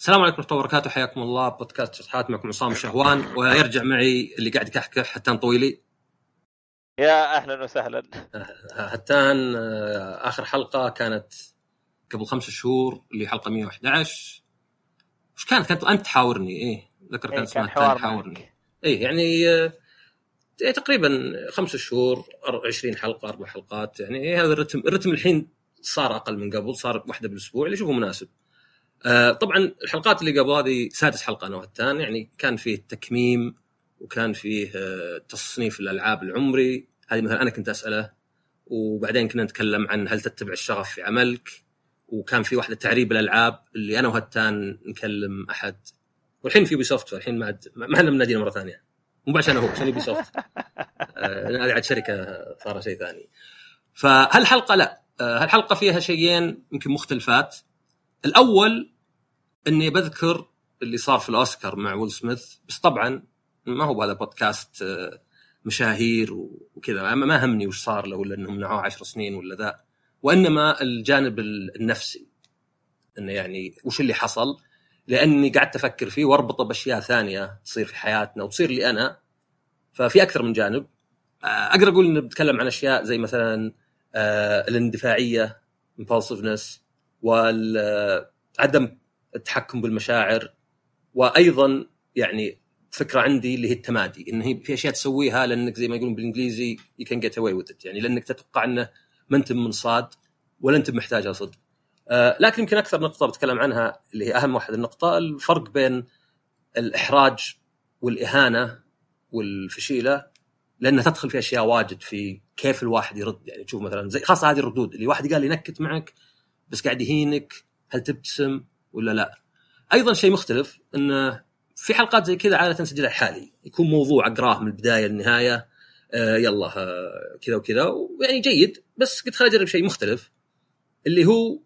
السلام عليكم ورحمة الله وبركاته. حياكم الله. بودكاست شطحات معكم عصام شهوان ويرجع معي اللي قاعد يكحكح هتان طويلي. يا أهلا وسهلا. هتان آه، آخر حلقة كانت قبل خمس شهور اللي حلقة 111 وش كانت؟ كانت أنت تحاورني. إيه ذكر إيه، كانت كان اسمها حوار. تحاورني. إيه يعني آه، إيه تقريبا خمس شهور أر- 20 حلقة أربع حلقات. يعني إيه هذا الرتم الرتم الحين صار أقل من قبل صار واحدة بالأسبوع اللي اشوفه مناسب. آه، طبعا الحلقات اللي قبل هذه سادس حلقة أنا وهتان يعني كان فيه تكميم وكان فيه آه، تصنيف الألعاب العمري. هذه مثلا أنا كنت أسأله وبعدين كنا نتكلم عن هل تتبع الشغف في عملك؟ وكان في واحدة تعريب الألعاب اللي أنا وهتان نكلم أحد. والحين في Ubisoft الحين ما عاد ما إحنا منادينا مرة ثانية. مو عشان هو عشان Ubisoft آه، هذه عاد شركة صار شيء ثاني. فهالحلقة لا. هالحلقة فيها شيئين يمكن مختلفات. الأول إني بذكر اللي صار في الأوسكار مع ويل سميث بس طبعا ما هو هذا بودكاست آه، مشاهير وكذا. ما همني وش صار له ولا إنهم منعوه عشر سنين ولا ذا. وإنما الجانب النفسي. إنه يعني وش اللي حصل؟ لأني قعدت أفكر فيه وأربطه بأشياء ثانية تصير في حياتنا وتصير لي أنا. ففي أكثر من جانب آه، أقدر أقول إنه بتكلم عن أشياء زي مثلا آه، الاندفاعية impulsiveness وعدم التحكم بالمشاعر وأيضا يعني فكرة عندي اللي هي التمادي إن هي في أشياء تسويها لأنك زي ما يقولون بالإنجليزي get away with it يعني لأنك تتوقع إنه ما أنت منصاد ولا أنت محتاجها صدق. آه لكن يمكن أكثر نقطة بتكلم عنها اللي هي أهم واحدة النقطة الفرق بين الإحراج والإهانة والفشيلة لأنها تدخل في أشياء واجد في كيف الواحد يرد يعني تشوف مثلا زي خاصة هذه الردود اللي واحد قال ينكت معك بس قاعد يهينك هل تبتسم ولا لا؟ أيضا شيء مختلف انه في حلقات زي كذا عادة اسجلها حالي يكون موضوع أقراه من البداية للنهاية آه يلا آه كذا وكذا ويعني جيد بس قلت خليني أجرب شيء مختلف اللي هو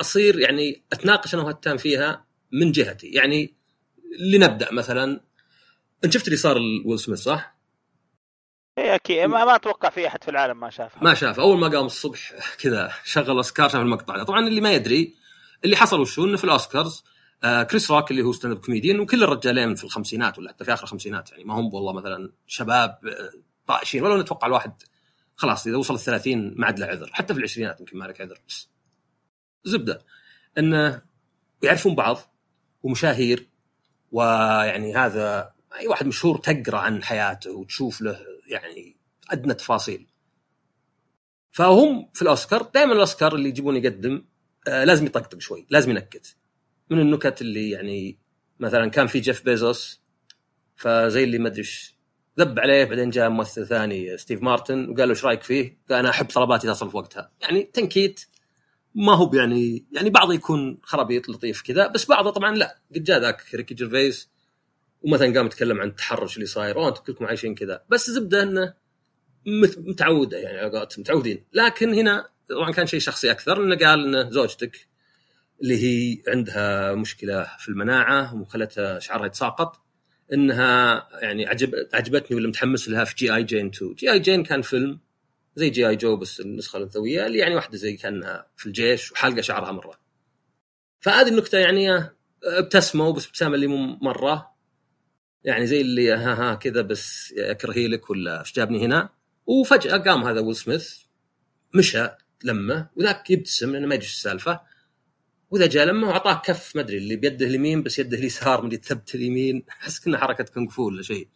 أصير يعني أتناقش أنا وهتان فيها من جهتي يعني لنبدأ مثلا انت شفت اللي صار لويل سميث صح؟ اي أكيد. ما, ما أتوقع في أحد في العالم ما شافها. ما شاف. أول ما قام الصبح كذا شغل أوسكار شاف المقطع ده. طبعا اللي ما يدري اللي حصل وشو إنه في الأوسكارز آه كريس روك اللي هو stand up comedian وكلا الرجالين في الخمسينات ولا حتى في آخر الخمسينات يعني ما هم والله مثلا شباب آه، طائشين ولا نتوقع الواحد خلاص إذا وصل الثلاثين ما عاد له عذر. حتى في العشرينات يمكن ما لك عذر. بس زبدة. انه يعرفون بعض ومشاهير ويعني هذا أي واحد مشهور تقرأ عن حياته وتشوف له يعني ادنى تفاصيل. فهم في الأوسكار دائما الأوسكار اللي يجيبون يقدم آه لازم يطقطق شوي لازم ينكت. من النكت اللي يعني مثلا كان في جيف بيزوس فزي اللي ما أدري ذب عليه بعدين جاء ممثل ثاني ستيف مارتن وقال له إيش رأيك فيه؟ قال أنا أحب طلباتي تصل في وقتها. يعني تنكيت. ما هو يعني يعني بعضه يكون خرابيط لطيف كذا بس بعضه طبعا لا. قد جاء ذاك ريكي جيرفيس. ومثلا قام يتكلم عن التحرش اللي صاير أوه أنتم كلكم عايشين كذا. بس زبدة إنه مت- متعودة يعني قولتهم متعودين. لكن هنا طبعا كان شيء شخصي أكثر إنه قال إنه زوجتك اللي هي عندها مشكلة في المناعة وخلتها شعرها يتساقط إنها يعني عجب عجبتني ولا متحمس لها في G.I. Jane 2 G.I. Jane كان فيلم زي G.I. Joe بس النسخة الأنثوية اللي يعني واحدة زي كأنها في الجيش وحالقة شعرها مرة. فهذه النكتة يعني ابتسموا بس ابتسامة اللي مو مرة. يعني زي اللي ها ها كذا بس اكرهي لك ولا إيش جابني هنا؟ وفجأة قام هذا ويل سميث مشى لمه وذاك يبتسم لأنه ما يدري السالفة. وإذا جاء لمه وأعطاه كف ما أدري اللي بيده اليمين بس يده اليسار من ثبت اليمين. أحس كنا حركة كونغ فو ولا شيء.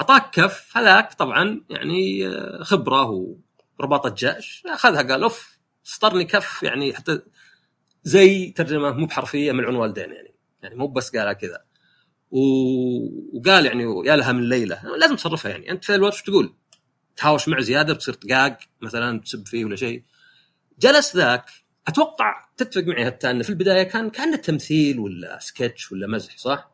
اعطاك كف هذاك طبعا يعني آه، خبرة ورباطة جأش أخذها قال أوف سطرني كف يعني حتى زي ترجمة مو بحرفية من عنوان والدين يعني. يعني مو بس قالها كذا. وقال يعني يا لها من ليلة. لازم تصرفها يعني. أنت في الوقت تقول؟ تهاوش معه زيادة بتصير دقاق مثلا تسب فيه ولا شيء. جلس ذاك. أتوقع تتفق معي حتى انه في البداية كان كانه تمثيل ولا سكتش ولا مزح صح؟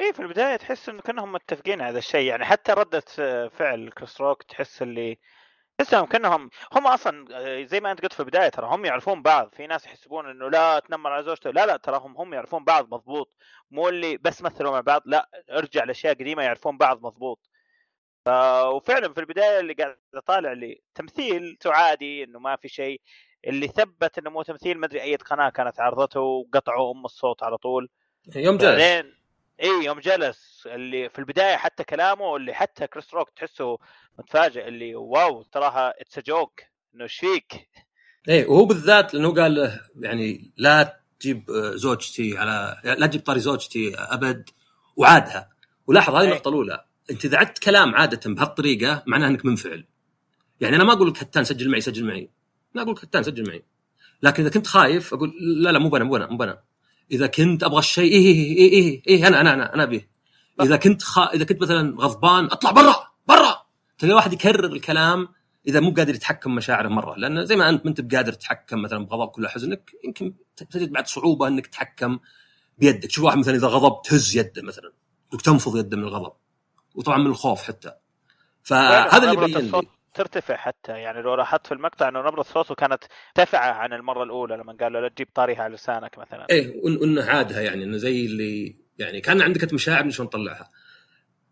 اي في البداية تحس إنه كأنهم متفقين على هذا الشيء يعني. حتى ردة فعل كريس روك تحس اللي تحس انهم كأنهم هم أصلا آه، زي ما أنت قلت في البداية ترى هم يعرفون بعض. في ناس يحسبون إنه لا تنمر على زوجته لا لا تراهم هم يعرفون بعض مضبوط. مو اللي بس مثلوا مع بعض لا ارجع لأشياء قديمة يعرفون بعض مضبوط. ف- وفعلا في البداية اللي قاعد اطالع لي تمثيل عادي إنه ما في شيء. اللي ثبت إنه مو تمثيل ما أدري أي قناة كانت عرضته وقطعوا أم الصوت على طول. يوم جلس بعدين اي يوم جلس اللي في البداية حتى كلامه اللي حتى كريس روك تحسه متفاجئ اللي wow تراها it's joke إنه إيش فيك؟ إيه وهو بالذات لأنه قال له يعني لا تجيب زوجتي على لا تجيب طاري زوجتي أبد وعادها. ولاحظ هذه إيه. النقطة الأولى أنت إذا عدت كلام عادة بهالطريقة معناه إنك منفعل. يعني أنا ما أقول لك هتان سجل معي سجل معي. لا أقول لك هتان سجل معي. لكن إذا كنت خايف أقول لا لا مو بنا مو بنا مو بنا. إذا كنت أبغى الشيء إيه إيه إيه إيه, إيه أنا أنا أنا أنا أبيه. إذا كنت خا... إذا كنت مثلا غضبان أطلع برا برا. تلاقي واحد يكرر الكلام إذا مو قادر يتحكم مشاعره مرة. لأن زي ما أنت ما أنت بقادر تتحكم مثلا بغضبك ولا حزنك يمكن تجد بعد صعوبة إنك تتحكم بيدك. تشوف واحد مثلا إذا غضب تهز يده مثلا تنفض يده من الغضب. وطبعا من الخوف حتى. فهذا اللي بين لي. ترتفع حتى. يعني لو لاحظت في المقطع إنه نبرة صوته كانت مرتفعه عن المرة الأولى لما قال له لا تجيب طاريها على لسانك مثلا. إيه وإنه عادها يعني إنه زي اللي يعني كان عندك مشاعر شلون تطلعها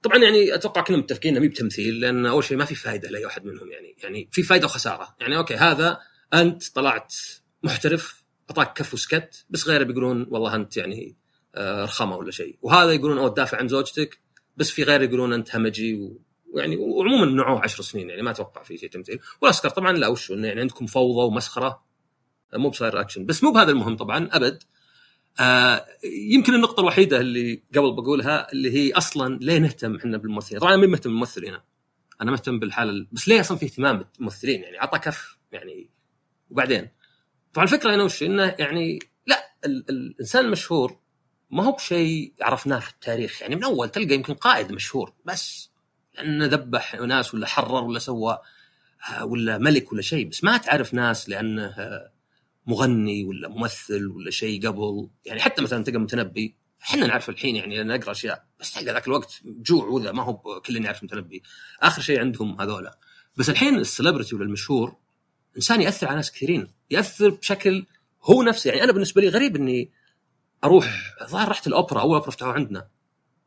طبعا يعني أتوقع كنا متفقين إنه مي بتمثيل لأن أول شيء ما في فائده لأي واحد منهم يعني. يعني في فائده وخسارة. يعني okay هذا أنت طلعت محترف أعطاك كف وسكت بس غيره بيقولون والله أنت يعني آه، رخامة ولا شيء. وهذا يقولون أو تدافع عن زوجتك بس في غير يقولون أنت همجي. ويعني وعموما منعوه عشر سنين يعني ما أتوقع في شيء تمثيل. والأوسكار طبعا لا وش انه يعني عندكم فوضى ومسخرة. مو بصاير أكشن. بس مو بهذا المهم طبعا أبد. آه يمكن النقطة الوحيدة اللي قبل بقولها اللي هي أصلا ليه نهتم إحنا بالممثلين؟ طبعا أنا مو مهتم بالممثل هنا. أنا مهتم بالحالة ال- بس ليه أصلا في اهتمام بالممثلين؟ يعني عطى كف يعني. وبعدين؟ طبعا الفكرة هنا وش؟ إنه يعني لا ال- الإنسان المشهور ما هو بشيء عرفناه في التاريخ. يعني من أول تلقى يمكن قائد مشهور بس. لأنه ذبح ناس ولا حرر ولا سوى آه، ولا ملك ولا شيء. بس ما تعرف ناس لأنه آه، مغني ولا ممثل ولا شيء قبل. يعني حتى مثلا تلقى متنبي إحنا نعرف الحين يعني نقرا أشياء بس تلقى ذاك الوقت جوع وذا ما هو كلنا يعرف متنبي. آخر شيء عندهم هذولا. بس الحين السليبرتي ولا المشهور إنسان يأثر على ناس كثيرين. يأثر بشكل هو نفسه. يعني أنا بالنسبة لي غريب إني أروح الظاهر رحت الأوبرا أول أوبرا فتحوها عندنا.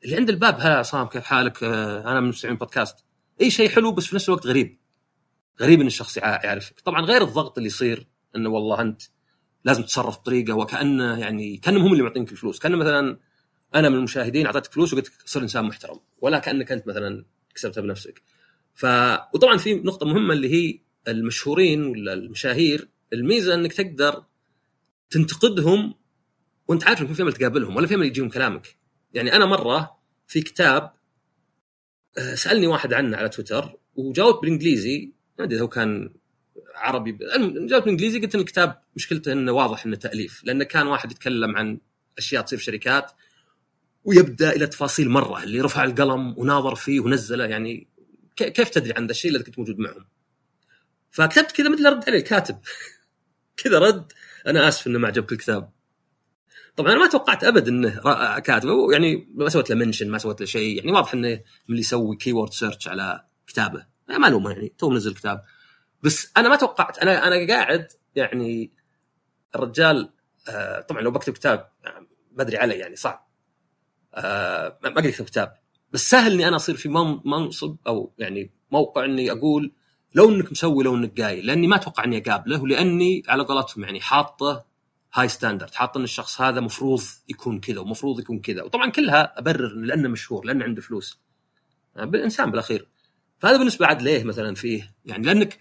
اللي عند الباب هلا عصام كيف حالك؟ آه، أنا من مستمعين بودكاست. أي شيء حلو بس في نفس الوقت غريب. غريب إن الشخص يع- يعرفك. طبعا غير الضغط اللي يصير إنه والله أنت لازم تتصرف بطريقة وكانه يعني كأنهم هم اللي معطينك الفلوس. كأن مثلا أنا من المشاهدين أعطيتك فلوس وقلت صير إنسان محترم ولا كأنك أنت مثلا كسبتها بنفسك. ف وطبعا في نقطة مهمة اللي هي المشهورين ولا المشاهير الميزة إنك تقدر تنتقدهم وأنت عارف إنك في امل تقابلهم ولا في امل يجيهم كلامك. يعني أنا مرة في كتاب آه، سألني واحد عنه على تويتر وجاوبت بالإنجليزي. ما أدري هو كان عربي جاوبت بالإنجليزي قلت إن الكتاب مشكلته إنه واضح إنه تأليف لأنه كان واحد يتكلم عن أشياء تصير في شركات ويبدأ إلى تفاصيل مرة اللي رفع القلم وناظر فيه ونزله يعني كيف تدري عن ذا الشيء إذا كنت موجود معهم؟ فكتبت كذا مثل رد عليه الكاتب. كذا رد أنا آسف إنه ما عجبك الكتاب. طبعا أنا ما توقعت أبد إنه را- كاتب هو يعني ما سويت له mention ما سويت له شيء. يعني واضح إنه من اللي يسوي keyword search على كتابه. ما ألومه يعني تو منزل كتاب بس أنا ما توقعت أنا أنا قاعد يعني الرجال آه طبعا لو بكتب كتاب آه، ما أدري علي يعني صعب. آه ما أقدر أكتب كتاب. بس سهل إني أنا أصير في من- منصب أو يعني موقع إني أقول لو إنك مسوي لو إنك قايل. لأني ما أتوقع إني أقابله ولاني على قولتهم يعني حاطه هاي ستاندرد حاط ان الشخص هذا مفروض يكون كذا ومفروض يكون كذا. وطبعا كلها أبرر لأنه مشهور لأنه عنده فلوس. آه، بالإنسان بالأخير. فهذا بالنسبة عاد ليه مثلا فيه؟ يعني لأنك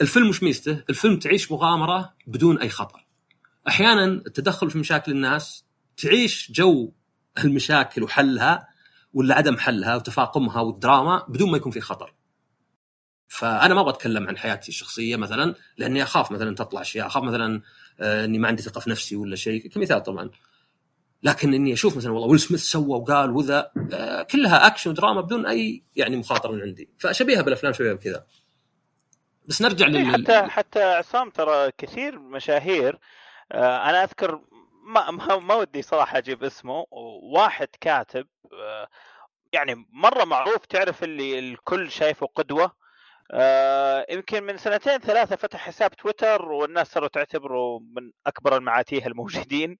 الفيلم مش ميزته؟ الفيلم تعيش مغامرة بدون أي خطر. أحيانا التدخل في مشاكل الناس تعيش جو المشاكل وحلها ولا عدم حلها وتفاقمها والدراما بدون ما يكون في خطر. فأنا ما أبغى أتكلم عن حياتي الشخصية مثلا لأني أخاف مثلا تطلع أشياء أخاف مثلا إني ما عندي ثقة في نفسي ولا شيء. كمثال طبعا. لكن إني أشوف مثلا والله ويل سميث سوى وقال وذا آه، كلها أكشن ودراما بدون أي يعني مخاطرة من عندي. فشبيهه بالأفلام شبيهه بكذا. بس نرجع إيه، لل حتى حتى عصام ترى كثير مشاهير آه، أنا أذكر ما, ما, ما ودي صراحة أجيب اسمه. واحد كاتب آه، يعني مرة معروف تعرف اللي الكل شايفه قدوة؟ آه، يمكن من سنتين ثلاثة فتح حساب تويتر والناس صاروا تعتبره من أكبر المعاتيه الموجودين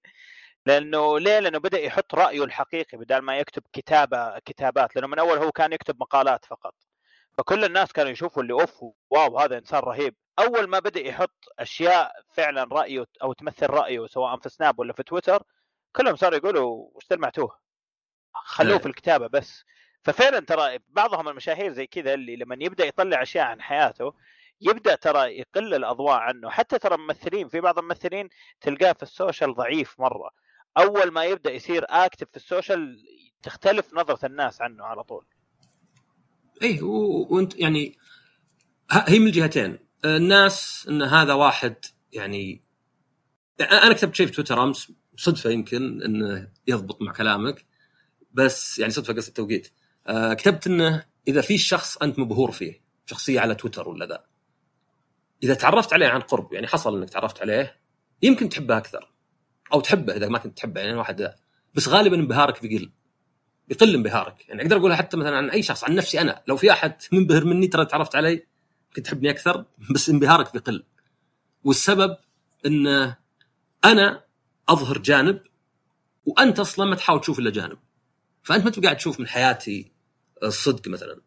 لأنه ليه؟ لأنه بدأ يحط رأيه الحقيقي بدل ما يكتب كتابة كتابات لأنه من أول هو كان يكتب مقالات فقط فكل الناس كانوا يشوفوا اللي أوف wow هذا إنسان رهيب أول ما بدأ يحط أشياء فعلا رأيه أو تمثل رأيه سواء في سناب ولا في تويتر كلهم صاروا يقولوا وش المعتوه خلوه إيه. في الكتابة بس ففعلا ترى بعضهم المشاهير زي كذا اللي لما يبدأ يطلع أشياء عن حياته يبدأ ترى يقل الأضواء عنه. حتى ترى ممثلين في بعض الممثلين تلقاه في ال social ضعيف مرة. أول ما يبدأ يصير active في ال social تختلف نظرة الناس عنه على طول. و- وأنت يعني هي من الجهتين. الناس إن هذا واحد يعني أنا كتبت شيء في تويتر أمس صدفة يمكن إنه يضبط مع كلامك بس يعني صدفة قصة التوقيت. آه كتبت إنه إذا في شخص أنت مبهور فيه شخصية على تويتر ولا ذا إذا تعرفت عليه عن قرب يعني حصل إنك تعرفت عليه يمكن تحبه أكثر أو تحبه إذا ما كنت تحبه يعني واحد بس غالبا انبهارك بيقل بيقل انبهارك. يعني أقدر اقولها حتى مثلا عن أي شخص عن نفسي أنا لو في أحد منبهر مني ترى تعرفت علي كنت تحبني أكثر بس انبهارك بيقل. والسبب ان أنا أظهر جانب وأنت أصلا ما تحاول تشوف إلا جانب. فأنت ما تبقى قاعد تشوف من حياتي الصدق مثلا.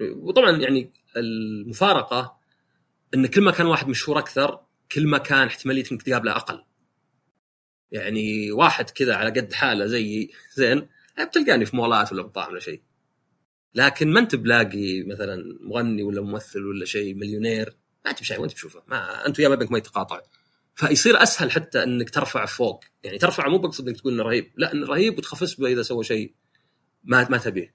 وطبعا يعني المفارقة إن كل ما كان واحد مشهور أكثر كل ما كان احتمالية إنك تقابله أقل. يعني واحد كذا على قد حاله زي زين بتلقاني في مولات ولا مطاعم ولا شيء. لكن ما أنت بلاقي مثلا مغني ولا ممثل ولا شيء مليونير ما أنت بشيء وانت بتشوفه ما أنت وياه ما بينك ما يتقاطع. فيصير أسهل حتى إنك ترفع فوق. يعني ترفع مو بقصد إنك تقول إنه رهيب. لا إنه رهيب وتخفف به إذا سوى شيء ما ما تبيه.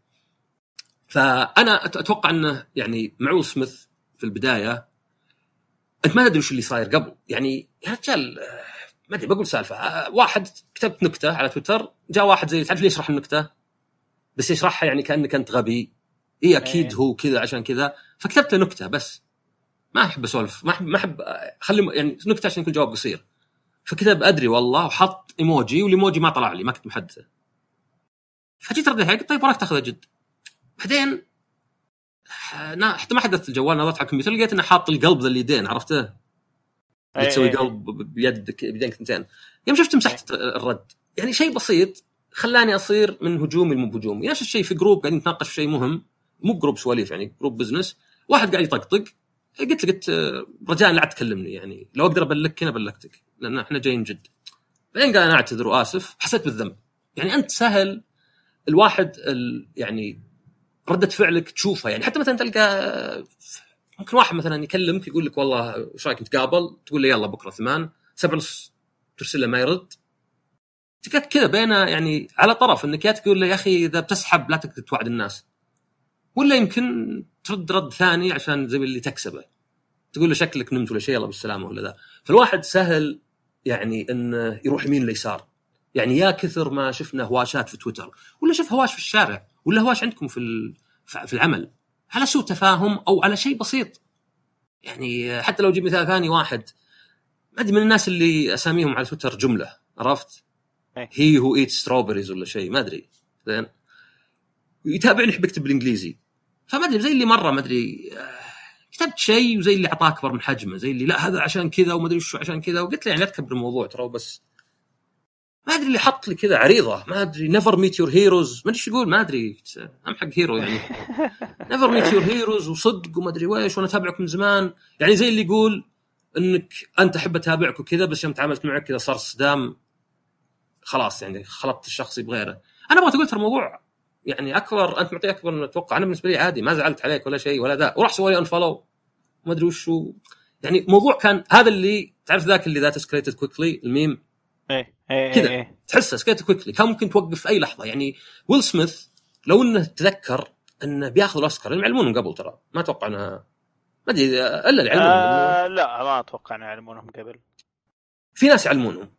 فأنا أتوقع إنه يعني مع سميث في البداية. أنت ما تدري وش اللي صاير قبل. يعني يا رجال ما أدري بقول سالفة. واحد كتبت نكتة على تويتر جاء واحد زي تعرف ليش يشرح النكتة؟ بس يشرحها يعني كأنك أنت غبي. اي أكيد إيه. هو كذا عشان كذا. فكتبت له نكتة بس. ما أحب أسولف. ما احب ما أحب خلي يعني نكتة عشان يكون جواب قصير. فكتب أدري والله وحط إيموجي والإيموجي ما طلع لي ما كنت محدثة. فجيت أرد عليه طيب وراك تاخذه جد. بعدين نا- حتى ما حدثت الجوال نظرت على الكمبيوتر لقيت إنه حاط القلب ذا اليدين عرفته؟ اللي إيه، تسوي إيه. قلب بيدك بيدينك ثنتين يوم شفت مسحت الرد. يعني شيء بسيط خلاني أصير من هجومي لمو بهجومي نفس الشيء في group قاعدين نتناقش في شيء مهم. مو group سواليف يعني group business واحد قاعد يطقطق. قلت له قلت آه، رجاء لا تكلمني يعني. لو أقدر ابلكك هنا بلكتك لأن إحنا جايين جد. بعدين قال أنا أعتذر وآسف. حسيت بالذنب. يعني أنت سهل. الواحد ال يعني ردة فعلك تشوفها يعني. حتى مثلا تلقى ممكن واحد مثلا يكلمك يقول لك والله إيش رأيك نتقابل؟ تقول له يلا بكرة ثمان. سبع ونص ترسل له ما يرد. تقعد كذا بينه يعني على طرف إنك يا تقول له يا أخي إذا بتسحب لا توعد الناس. ولا يمكن ترد رد ثاني عشان زي اللي تكسبه. تقول له شكلك نمت ولا شيء يلا بالسلامة ولا ذا. فالواحد سهل يعني إنه يروح يمين ولا يسار يعني يا كثر ما شفنا هواشات في تويتر ولا شوف هواش في الشارع. ولا هواش عندكم في في العمل؟ على سوء تفاهم أو على شيء بسيط. يعني حتى لو جيب مثال ثاني واحد. ما أدري من الناس اللي أساميهم على تويتر جملة عرفت؟ he who eats strawberries ولا شيء ما أدري. زين. يتابعني يحب يكتب بالإنجليزي. فما أدري زي اللي مرة ما أدري آه، كتبت شيء وزي اللي أعطاه أكبر من حجمه زي اللي لا هذا عشان كذا وما أدري وش عشان كذا. وقلت له يعني لا تكبر الموضوع ترى بس ما أدري اللي حط لي كذا عريضة ما أدري never meet your heroes ما أدري إيش يقول ما أدري. ام حق hero يعني. never meet your heroes وصدق وما أدري ويش وأنا أتابعك من زمان. يعني زي اللي يقول إنك أنت أحب أتابعك وكذا بس يوم تعاملت معك كذا صار صدام. خلاص يعني خلطت الشخصي بغيره. أنا أبغى تقول ترى الموضوع يعني أكبر أنت معطيه أكبر من أتوقع. أنا بالنسبة لي عادي ما زعلت عليك ولا شيء ولا ذا. وراح سوى لي unfollow ما أدري وش هو يعني موضوع كان هذا اللي تعرف ذاك اللي that escalated quickly ال meme؟ إيه إيه كذا. إيه. تحسه escalated quickly كان ممكن توقف في أي لحظة. يعني ويل سميث لو إنه تذكر إنه بياخذ الأوسكار هم يعلمونهم قبل ترى. ما أتوقع انه ما أدري إلا اللي يعلمونهم. آه لا ما أتوقع ان يعلمونهم قبل. في ناس يعلمونهم.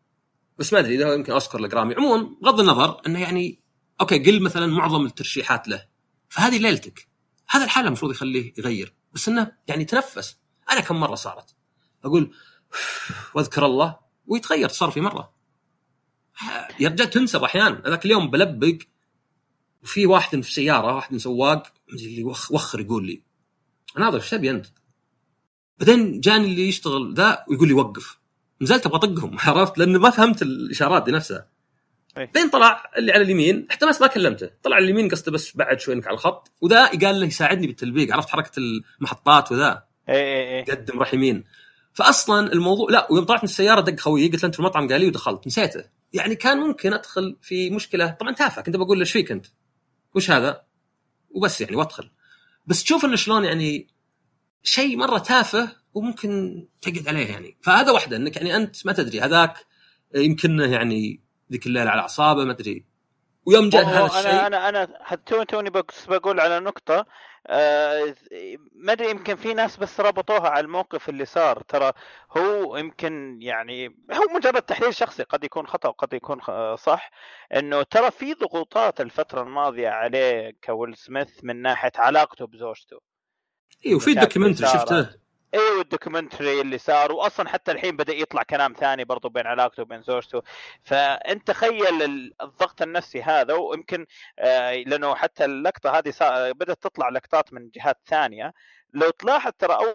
بس ما أدري إذا يمكن أوسكار لجرامي عموما بغض النظر إنه يعني أوكي قل مثلا معظم الترشيحات له. فهذه ليلتك. هذا الحاله المفروض يخليه يغير. بس إنه يعني تنفس. أنا كم مرة صارت. أقول وأذكر الله. ويتغير تصرفي مرة. يا رجال تنسب أحيانا. هذاك اليوم بلبق وفي واحد في سيارة واحد سواق اللي وخ وخر يقول لي أنا هذا إيش تبي أنت؟ بعدين جاني اللي يشتغل ذا ويقول لي وقف. نزلت أبغى أطقهم عرفت؟ لأن ما فهمت الإشارات دي نفسها. أي. بعدين طلع اللي على اليمين حتى ما ما كلمته. طلع على اليمين قصده بس بعد شوي إنك على الخط. وذا قال له يساعدني بالتلبيق عرفت حركة المحطات وذا؟ اي اي اي قدم راح يمين. فاصلا الموضوع لا ويوم طلعت من السيارة دق خويي قلت له أنت في المطعم؟ قال لي ودخلت. نسيته. يعني كان ممكن أدخل في مشكلة. طبعا تافه كنت بقول له إيش فيك أنت؟ وش هذا؟ وبس يعني وأدخل. بس تشوف إنه شلون يعني شيء مرة تافه وممكن تقعد عليه يعني. فهذا واحدة إنك يعني أنت ما تدري. هذاك يمكن يعني ذيك الليلة على أعصابه ما أدري. ويوم جاء هذا أنا الشيء. أنا أنا حتى توني بس بقول على نقطة آه، ما أدري يمكن في ناس بس ربطوها على الموقف اللي صار. ترى هو يمكن يعني هو مجرد تحليل شخصي قد يكون خطأ وقد يكون صح إنه ترى في ضغوطات الفترة الماضية عليه كويل سميث من ناحية علاقته بزوجته. اي وفي documentary. شفته؟ أيوه ال documentary اللي صار واصلا حتى الحين بدأ يطلع كلام ثاني برضو بين علاقته وبين زوجته. فأنت تخيل ال- الضغط النفسي هذا ويمكن آه، لأنه حتى اللقطة هذه بدأت تطلع لقطات من جهات ثانية. لو تلاحظ ترى أول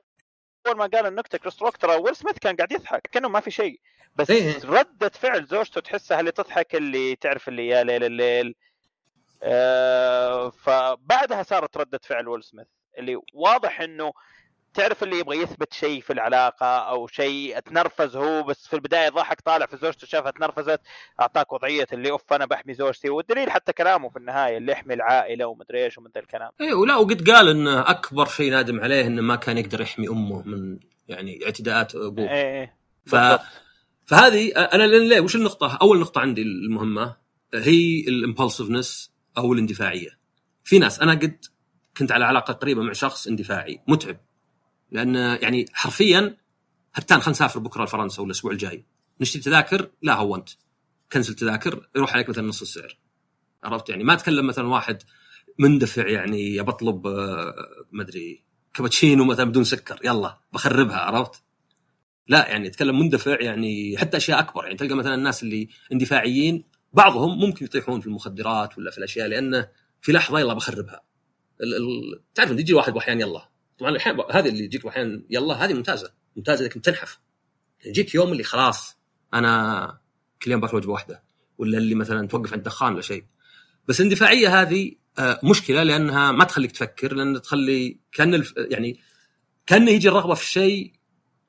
اول ما قال النكتة كريس روك ترى ويل سميث كان قاعد يضحك كأنه ما في شيء. بس إيه. ردة فعل زوجته تحسها اللي تضحك اللي تعرف اللي يا ليل الليل. آه، فبعدها صارت ردة فعل ويل سميث اللي واضح إنه تعرف اللي يبغى يثبت شيء في العلاقة أو شيء تنرفز هو بس في البداية ضحك طالع في زوجته شافها تنرفزت أعطاك وضعية اللي أوف أنا بحمي زوجتي والدليل حتى كلامه في النهاية اللي يحمي العائلة ومدري إيش ومن ذا الكلام. اي ولا وقد قال انه أكبر شيء نادم عليه إنه ما كان يقدر يحمي أمه من يعني اعتداءات أبوه. إيه إيه. ف... فهذه أنا ليه وش النقطة؟ أول نقطة عندي المهمة هي الامبulsiveness أو الاندفاعية. في ناس أنا قد كنت على علاقة قريبة مع شخص اندفاعي متعب. لأن يعني حرفيا هتان خلينا نسافر بكرة لفرنسا ولا الأسبوع الجاي. نشتري تذاكر؟ لا هونت كنسل تذاكر يروح عليك مثلا نص السعر. عرفت؟ يعني ما أتكلم مثلا واحد مندفع يعني بطلب آه، ما أدري كابتشينو مثلا بدون سكر يلا بخربها عرفت؟ لا يعني أتكلم مندفع يعني حتى أشياء أكبر. يعني تلقى مثلا الناس اللي اندفاعيين بعضهم ممكن يطيحون في المخدرات ولا في الأشياء لأنه في لحظة يلا بخربها. تعرف يجي واحد واحيانا يلا. طبعا الاحيان هذه اللي يجيك أحيانا يلا هذه ممتازة ممتازة إنك تنحف. يجيك يوم اللي خلاص أنا كل يوم باكل وجبة واحدة ولا اللي مثلا توقف عند دخان ولا شيء. بس الاندفاعية هذه آه، مشكلة لأنها ما تخليك تفكر لأن تخلي كأن الف... يعني كأنه يجي الرغبة في الشيء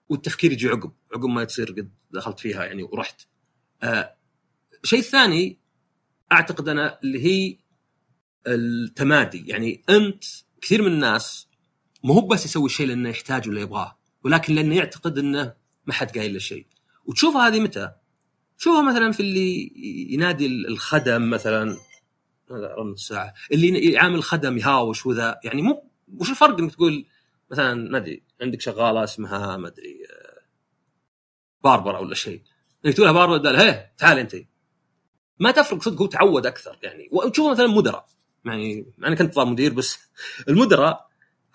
والتفكير يجي عقب عقب ما تصير قد دخلت فيها يعني ورحت. آه الشيء الثاني أعتقد أنا اللي هي التمادي. يعني أنت كثير من الناس مو هو بس يسوي الشيء لأنه يحتاج ولا يبغاه ولكن لأنه يعتقد إنه ما حد قايل له شيء. وتشوفها هذه متى؟ تشوفها مثلا في اللي ينادي الخدم مثلا هذا رن الساعة. اللي يعامل خدم يهاوش وذا. يعني مو وش الفرق إنك تقول مثلا ما أدري عندك شغالة اسمها ما أدري آه، باربرا ولا شيء. إنك تقولها باربرا هي تعال أنت. ما تفرق صدق هو تعود أكثر يعني. وتشوف مثلا مدراء. يعني أنا كنت طالب مدير بس المدراء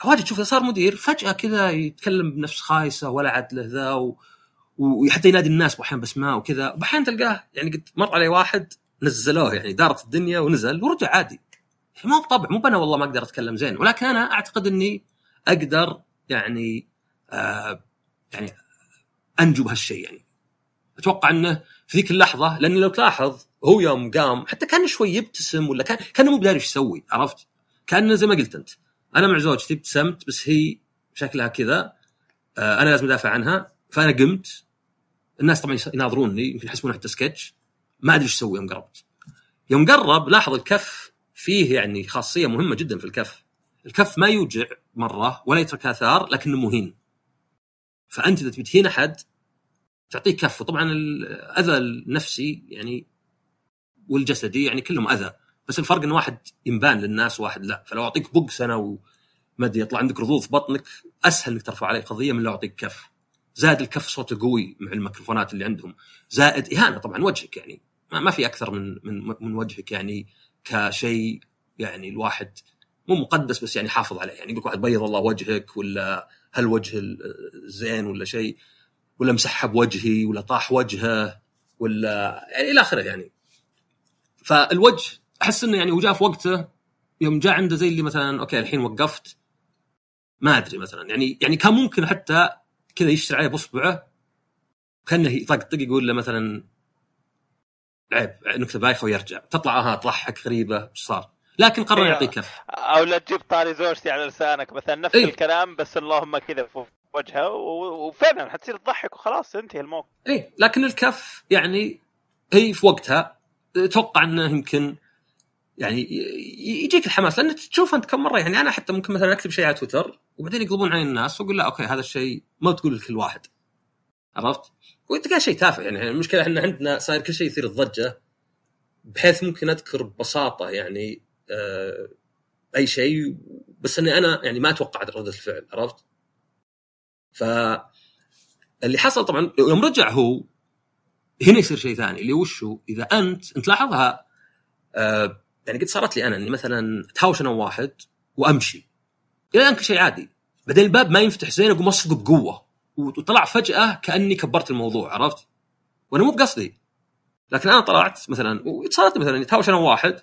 واجد تشوفه صار مدير فجأة كذا يتكلم بنفس خايسة ولا عاد له ذا و... وحتى ينادي الناس واحيانا باسماء وكذا. واحيانا تلقاه يعني قد مر علي واحد نزلوه يعني دارت الدنيا ونزل ورجع عادي. يعني مو بطبع مو أنا والله ما أقدر أتكلم زين ولكن أنا أعتقد إني أقدر يعني آه يعني أنجو بهالشيء يعني. أتوقع إنه في ذيك اللحظة لأن لو تلاحظ هو يوم قام حتى كان شوي يبتسم ولا كان كانه مو بداري إيش يسوي عرفت؟ كأنه زي ما قلت أنت. أنا مع زوجتي ابتسمت بس هي شكلها كذا آه أنا لازم أدافع عنها. فأنا قمت. الناس طبعا يناظروني يمكن يحسبونه حتى سكتش. ما أدري إيش أسوي يوم قربت. يوم قرب لاحظ الكف فيه يعني خاصية مهمة جدا في الكف. الكف ما يوجع مرة ولا يترك آثار لكنه مهين. فأنت إذا تبي تهين أحد تعطيه كف. وطبعا الأذى النفسي يعني والجسدي يعني كلهم أذى. بس الفرق ان واحد ينبان للناس وواحد لا. فلو أعطيك بوكس أنا وما أدري يطلع عندك رضوض في بطنك أسهل إنك ترفع عليه قضية من لو أعطيك كف. زائد الكف صوته قوي مع الميكروفونات اللي عندهم. زائد إهانة طبعا وجهك يعني. ما في أكثر من من من وجهك يعني كشيء يعني الواحد مو مقدس بس يعني حافظ عليه. يعني يقول واحد بيض الله وجهك ولا هل وجه زين ولا شيء ولا مسحب وجهي ولا طاح وجهه ولا يعني إلى آخره يعني. فالوجه أحس إنه يعني وجاء في وقته يوم جاء عنده زي اللي مثلا أوكي الحين وقفت. ما أدري مثلا. يعني يعني كان ممكن حتى كذا يشتري عليه باصبعه كانه يطقطق يقول له مثلا عيب نكتة بايخة ويرجع. تطلع ها تضحك غريبة إيش صار؟ لكن قرر إيه. يعطيه كف. أو لا تجيب طاري زوجتي على لسانك مثلا نفس إيه. الكلام بس اللهم كذا فوق وجهه وفعلا حتصير تضحك وخلاص انتهي الموقف. إيه لكن الكف يعني هي في وقتها أتوقع إنه يمكن يعني يجيك الحماس لأن تشوف أنت كم مرة يعني أنا حتى ممكن مثلا أكتب شيء على تويتر وبعدين يقلبون عين الناس وأقول لا أوكي هذا الشيء ما تقول لكل واحد عرفت؟ وتلقى شيء تافه يعني المشكلة ان عندنا صاير كل شيء يثير الضجة بحيث ممكن أذكر ببساطه يعني آه أي شيء بس إني أنا يعني ما أتوقع ردة الفعل عرفت؟ ف اللي حصل طبعا يوم رجع هو هنا يصير شيء ثاني اللي وش هو إذا أنت أنت لاحظها آه يعني قد صارت لي أنا إني مثلا أتهاوش أنا وواحد وأمشي. إلى الآن كل شيء عادي. بعدين الباب ما ينفتح زين اقوم أصفق بقوه وطلع فجأة كأني كبرت الموضوع عرفت؟ وأنا مو بقصدي. لكن أنا طلعت مثلا وصارت مثلا يتهاوش أنا وواحد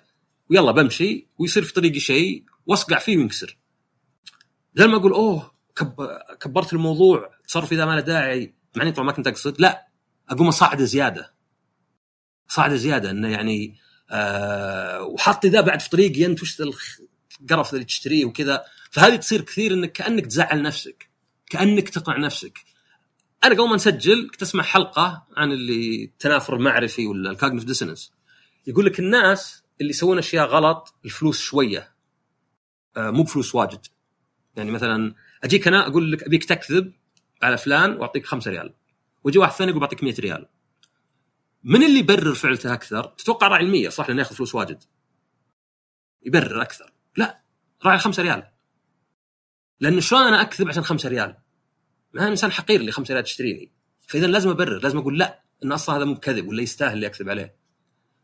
ويلا بمشي ويصير في طريقي شيء وأصقع فيه وينكسر. بدل ما أقول أوه كب... كبرت الموضوع تصرفي ذا ما له داعي مع اني طبعا ما كنت أقصد. لا أقوم اصعده زيادة. صعده زيادة إنه يعني آه وحاطي ذا بعد في طريقي انت وش القرف اللي تشتريه وكذا. فهذه تصير كثير إنك كأنك تزعل نفسك كأنك تقنع نفسك. أنا قبل ما نسجل كنت أسمع حلقة عن اللي التنافر المعرفي ولا ال cognitive dissonance يقول لك الناس اللي يسوون أشياء غلط الفلوس شوية. آه مو بفلوس واجد. يعني مثلا أجيك أنا أقول لك أبيك تكذب على فلان وأعطيك 5 ريال. ويجي واحد ثاني يقول بعطيك 100 ريال. من اللي يبرر فعلته أكثر؟ تتوقع راعي المية صح؟ لأنه يأخذ فلوس واجد. يبرر أكثر. لا راعي الخمسة ريال. لأنه شلون أنا أكذب عشان خمسة ريال؟ ما أنا إنسان حقير اللي خمسة ريال تشتريني فإذا لازم أبرر لازم أقول لا إن أصلا هذا مو بكذب ولا يستاهل اللي أكذب عليه.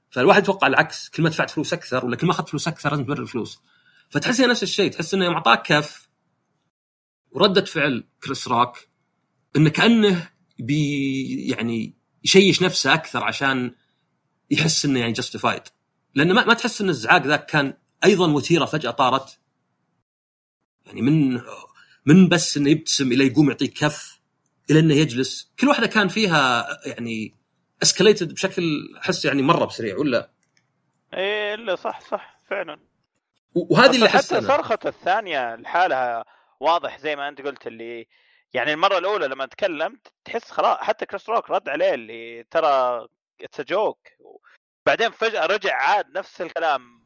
فالواحد يتوقع العكس. كل ما دفعت فلوس أكثر ولا كل ما أخذت فلوس أكثر لازم تبرر الفلوس. فتحس نفس الشيء. تحس إنه يوم أعطاك كف وردة فعل كريس روك إنه كأنه بي يعني يشيش نفسه أكثر عشان يحس إنه يعني justified لأنه ما, ما تحس إن الزعاق ذاك كان أيضا وتيره فجأة طارت. يعني من من بس إنه يبتسم إلى يقوم يعطيك كف إلى إنه يجلس. كل واحدة كان فيها يعني escalated بشكل أحس يعني مرة بسريع ولا؟ إيه إلا صح صح فعلا. وهذه اللي حتى. صرخته الثانية لحالها واضح زي ما أنت قلت اللي يعني المرة الأولى لما تكلمت تحس خلاص حتى كريس روك رد عليه اللي ترى it's joke بعدين فجأة رجع عاد نفس الكلام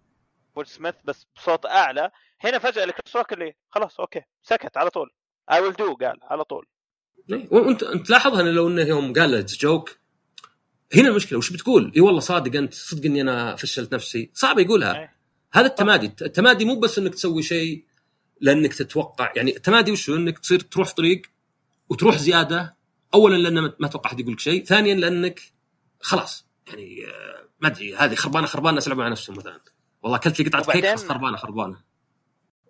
ويل سميث بس بصوت أعلى. هنا فجأة كريس روك اللي خلاص okay سكت على طول. I will do قال على طول. إيه، وأنت أنت تلاحظها انه لو إنه يوم قال له joke هنا المشكلة وش بتقول؟ اي والله صادق أنت صدق إني أنا فشلت نفسي؟ صعب يقولها. إيه. هذا التمادي التمادي مو بس إنك تسوي شيء لأنك تتوقع يعني التمادي وش؟ أنك تصير تروح في طريق وتروح زيادة اولا لأن ما توقع أحد يقول لك شيء ثانيا لأنك خلاص يعني آه، ما أدري هذه خربانة خربانة الناس يلعبون على نفسهم مثلا. والله اكلت لي قطعه كيك بس خربانة خربانة.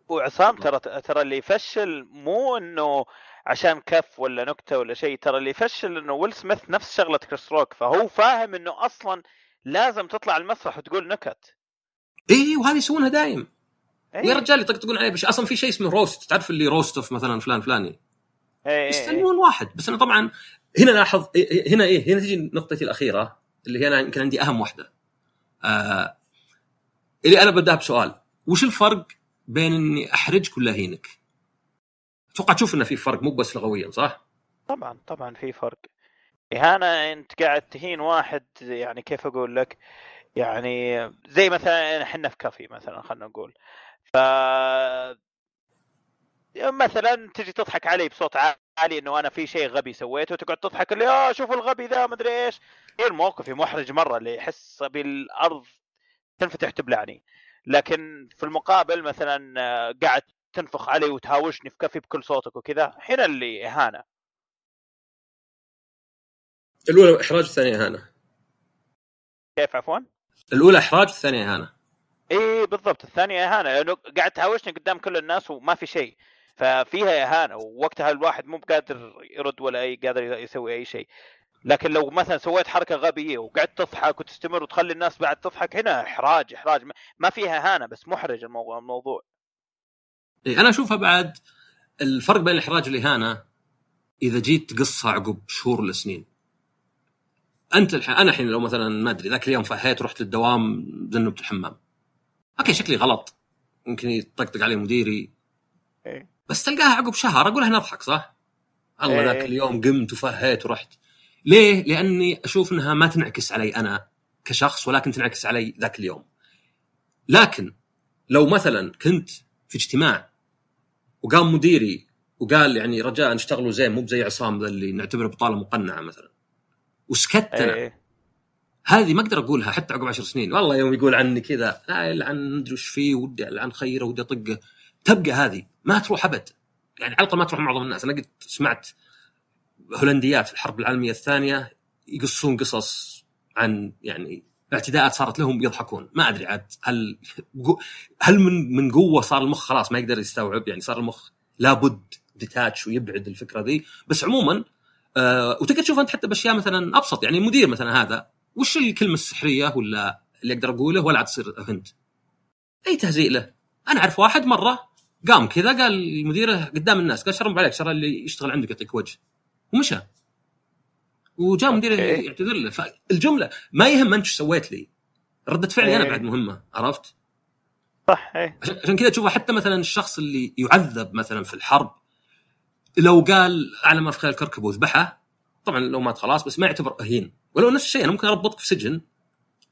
وعصام ترى ترى اللي يفشل مو إنه عشان كف ولا نكتة ولا شيء ترى اللي يفشل إنه ويل سميث نفس شغلة كريس روك فهو فاهم إنه أصلا لازم تطلع المسرح وتقول نكت. اي وهذه يسوونها دايم. إيه. ويا رجال يطقطقون عليه بش أصلا في شيء اسمه roast تعرف اللي roast of مثلا فلان فلاني إيه إيه إيه. يستلمون واحد بس أنا طبعا هنا لاحظ إيه- هنا إيه هنا تجي نقطتي الأخيرة اللي هي أنا يمكن عندي أهم واحدة آه اللي أنا بداها بسؤال وش الفرق بين إني أحرجك ولا أهينك؟ أتوقع تشوف إنه في فرق مو بس لغويا صح؟ طبعا طبعا في فرق اهانه أنت قاعد تهين واحد يعني كيف أقول لك يعني زي مثلا إحنا في كافي مثلا خلينا نقول ف مثلا تجي تضحك علي بصوت عالي إنه أنا في شيء غبي سويته وتقعد تضحك اللي آه شوف الغبي ذا مدري إيش. يصير موقفي محرج مرة اللي يحس بالأرض تنفتح تبلعني. لكن في المقابل مثلا آه، قاعد تنفخ علي وتهاوشني في كفي بكل صوتك وكذا هنا اللي إهانة. الأولى إحراج الثانية إهانة. كيف عفوا؟ الأولى إحراج الثانية إهانة. إيه بالضبط. الثانية إهانة لأنه قاعد تهاوشني قدام كل الناس وما في شيء. ففيها إهانة ووقتها الواحد مو بقادر يرد ولا أي قادر يسوي أي شيء. لكن لو مثلا سويت حركة غبية وقعدت تضحك وتستمر وتخلي الناس بعد تضحك هنا إحراج إحراج. ما- فيها إهانة بس محرج الموضوع الموضوع. إيه أنا أشوفها بعد الفرق بين الإحراج والإهانة إذا جيت تقصها عقب شهور ولا سنين. أنت الحين أنا الحين لو مثلا ما أدري ذاك اليوم فهيت ورحت للدوام ذنبت الحمام. okay شكلي غلط ممكن يطقطق علي مديري إيه. بس تلقاها عقب شهر أقول إحنا نضحك صح؟ الله إيه. ذاك اليوم قمت وفهيت ورحت ليه؟ لأني أشوف إنها ما تنعكس علي أنا كشخص ولكن تنعكس علي ذاك اليوم لكن لو مثلا كنت في اجتماع وقام مديري وقال يعني رجاء اشتغلوا زين مو بزي عصام ذا اللي نعتبره بطالة مقنعة مثلا وسكت أنا إيه هذه ما أقدر أقولها حتى عقب عشر سنين. والله يوم يقول عني كذا لا يلعن مدري وش فيه ودي العن خيره ودي اطقه تبقى هذه. ما تروح أبد. يعني على الأقل ما تروح مع معظم الناس. أنا قد سمعت هولنديات في الحرب العالمية الثانية يقصون قصص عن يعني اعتداءات صارت لهم يضحكون. ما أدري عاد هل هل من من قوة صار المخ؟ خلاص ما يقدر يستوعب. يعني صار المخ لابد ديتاتش ويبعد الفكرة ذي. بس عموما آه وتقدر تشوف أنت حتى بأشياء مثلا أبسط. يعني المدير مثلا هذا وش الكلمة السحرية ولا اللي أقدر أقوله ولا عاد تصير هنت؟ أي تهزيء له. أنا أعرف واحد مرة قام كذا قال لمديره قدام الناس قال شرم عليك شر اللي يشتغل عندك يعطيك وجه. ومشى. وجاء مديره. يعتذر له. فالجملة ما يهم أنت إيش سويت لي. ردة فعلي أنا إيه. بعد مهمة عرفت؟ صح إيه. عشان كذا تشوفه حتى مثلا الشخص اللي يعذب مثلا في الحرب لو قال اعلى ما في خيال كركب وذبحه طبعا لو مات خلاص بس ما يعتبر أهين. ولو نفس الشيء أنا ممكن أربطك في سجن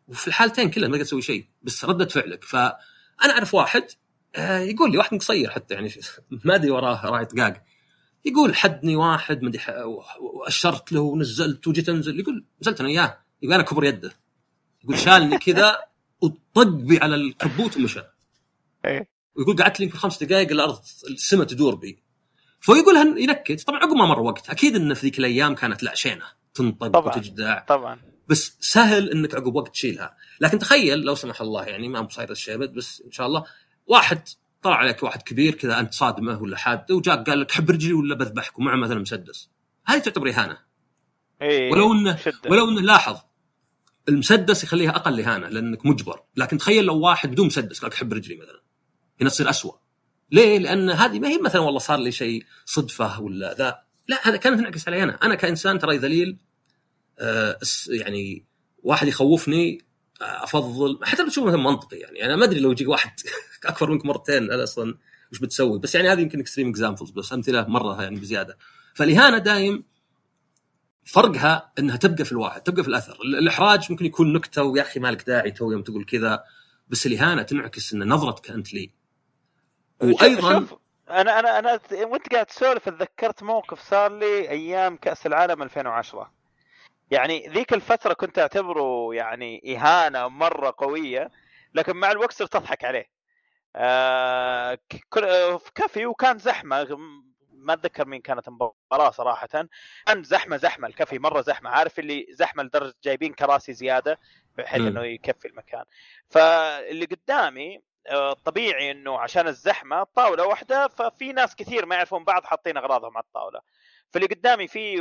وفي الحالتين كلها ما تقدر تسوي شيء بس ردة فعلك. فأنا أعرف واحد آه، يقول لي واحد قصير حتى يعني ما أدري وراه راعي طقاق يقول حدني واحد مدري وأشرت له ونزلت وجيت أنزل. يقول نزلت أنا اياه يقول أنا كبر يده. يقول شالني كذا وطق بي على الكبوت ومشى. إيه. ويقول قعدت لي يمكن خمس دقائق الأرض السماء تدور بي. فيقول ينكت. طبعا عقب ما مر وقت. أكيد انه في ذيك الأيام كانت لا شينة. تنطق طبعاً. وتجدع. طبعا. بس سهل إنك عقب وقت تشيلها. لكن تخيل لو سمح الله يعني ما بصاير الشيء بس إن شاء الله واحد طلع عليك واحد كبير كذا أنت صادمه ولا حاده وجاك قال لك حب رجلي ولا بذبحك ومعه مثلا مسدس. هذه تعتبر إهانة. إيه ولو انه شدة. ولو إنه لاحظ المسدس يخليها أقل إهانة لأنك مجبر. لكن تخيل لو واحد بدون مسدس قال لك حب رجلي مثلا هنا تصير أسوأ. ليه؟ لأن هذه ما هي مثلا والله صار لي شيء صدفة ولا ذا. لا هذا كانت تنعكس علي أنا. أنا كإنسان ترى ذليل يعني واحد يخوفني آه، افضل حتى لو تشوف مثلا منطقي يعني. أنا ما أدري لو يجيك واحد أكبر منك مرتين هذا أصلا وش بتسوي؟ بس يعني هذه يمكن extreme examples بس أمثلة مرة يعني بزيادة. فالإهانة دايم فرقها إنها تبقى في الواحد تبقى في الأثر. ال- الإحراج ممكن يكون نكتة ويا أخي مالك داعي تو يوم تقول كذا. بس الإهانة تنعكس إن نظرتك أنت لي. وأيضا شوف أنا أنا أنا وأنت قاعد تسولف تذكرت موقف صار لي أيام كأس العالم 2010 يعني ذيك الفترة كنت أعتبره يعني إهانة مرة قوية لكن مع الوقت صرت أضحك عليه. آه كافي وكان زحمة ما أتذكر مين كانت المباراة صراحة. كان زحمة زحمة الكافي مرة زحمة. عارف اللي زحمة لدرجة جايبين كراسي زيادة بحيث. إنه يكفي المكان. فاللي قدامي آه، طبيعي إنه عشان الزحمة طاوله واحدة ففي ناس كثير ما يعرفون بعض حاطين أغراضهم على الطاولة. فاللي قدامي في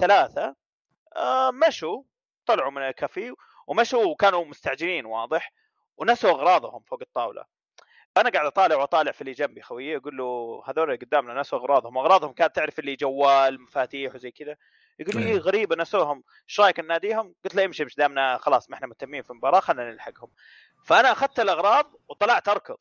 ثلاثة مشوا طلعوا من الكافي ومشوا وكانوا مستعجلين واضح؟ ونسوا أغراضهم فوق الطاولة. أنا قاعد أطالع وأطالع في اللي جنبي خويي أقول له هذول اللي قدامنا نسوا أغراضهم. واغراضهم كانت تعرف اللي جوال مفاتيح وزي كذا. يقول لي إيه. إيه غريبه نسوهم. إيش رأيك نناديهم؟ قلت له امشي مش دامنا خلاص ما إحنا مهتمين في المباراة خلينا نلحقهم. فأنا أخذت الأغراض وطلعت أركض.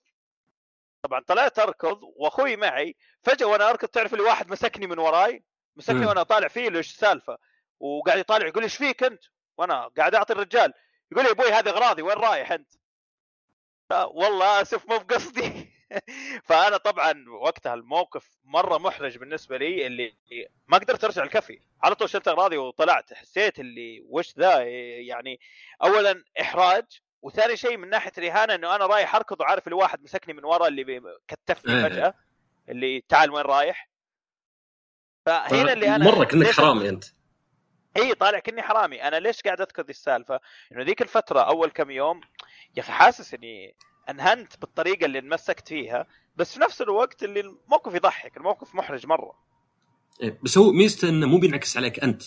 طبعا طلعت أركض وأخوي معي فجأة وأنا أركض تعرف اللي واحد مسكني من وراي؟ مسكني مم. وأنا طالع فيه إيش السالفة؟ وقاعد يطالع يقول لي إيش فيك أنت؟ وأنا قاعد أعطي الرجال. يقول لي أبوي هذه أغراضي وين رايح أنت؟ والله آسف مو بقصدي. فأنا طبعا وقتها الموقف مرة محرج بالنسبة لي اللي ما قدرت أرجع الكفي. على طول شلت أغراضي وطلعت. حسيت اللي وش ذا؟ يعني اولا إحراج وثاني شيء من ناحية الإهانة إنه أنا رايح أركض وعارف اللي واحد مسكني من ورا اللي كتفني إيه. فجأة اللي تعال وين رايح؟ فهنا اللي أنا مرة كأنك حرامي أنت. إي طالع كني حرامي. أنا ليش قاعد أذكر ذي السالفة؟ إنه ذيك الفترة أول كم يوم يا أخي حاسس إني أنهنت بالطريقة اللي انمسكت فيها بس في نفس الوقت اللي الموقف يضحك الموقف محرج مرة. إيه، بس هو ميزته إنه مو بينعكس عليك أنت.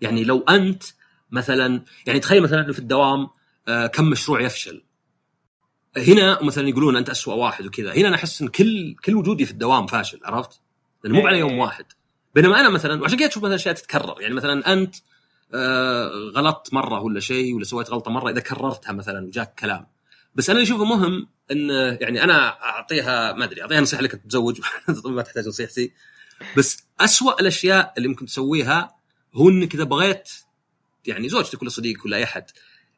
يعني لو أنت مثلا يعني تخيل مثلا في الدوام آه، كم مشروع يفشل. هنا مثلا يقولون أنت أسوأ واحد وكذا. هنا أنا أحس إن كل كل وجودي في الدوام فاشل عرفت؟ لأنه مو على يوم إيه. واحد. بينما أنا مثلا وعشان كذا تشوف مثلا أشياء تتكرر. يعني مثلا أنت آه، غلطت مرة ولا شيء ولا سويت غلطة مرة إذا كررتها مثلا وجاك كلام. بس أنا اللي أشوفه مهم إن يعني أنا أعطيها ما أدري أعطيها نصيحة لك تتزوج ما تحتاج نصيحتي. بس أسوأ الأشياء اللي ممكن تسويها هو إنك إذا بغيت يعني زوجتك ولا صديقك ولا أي أحد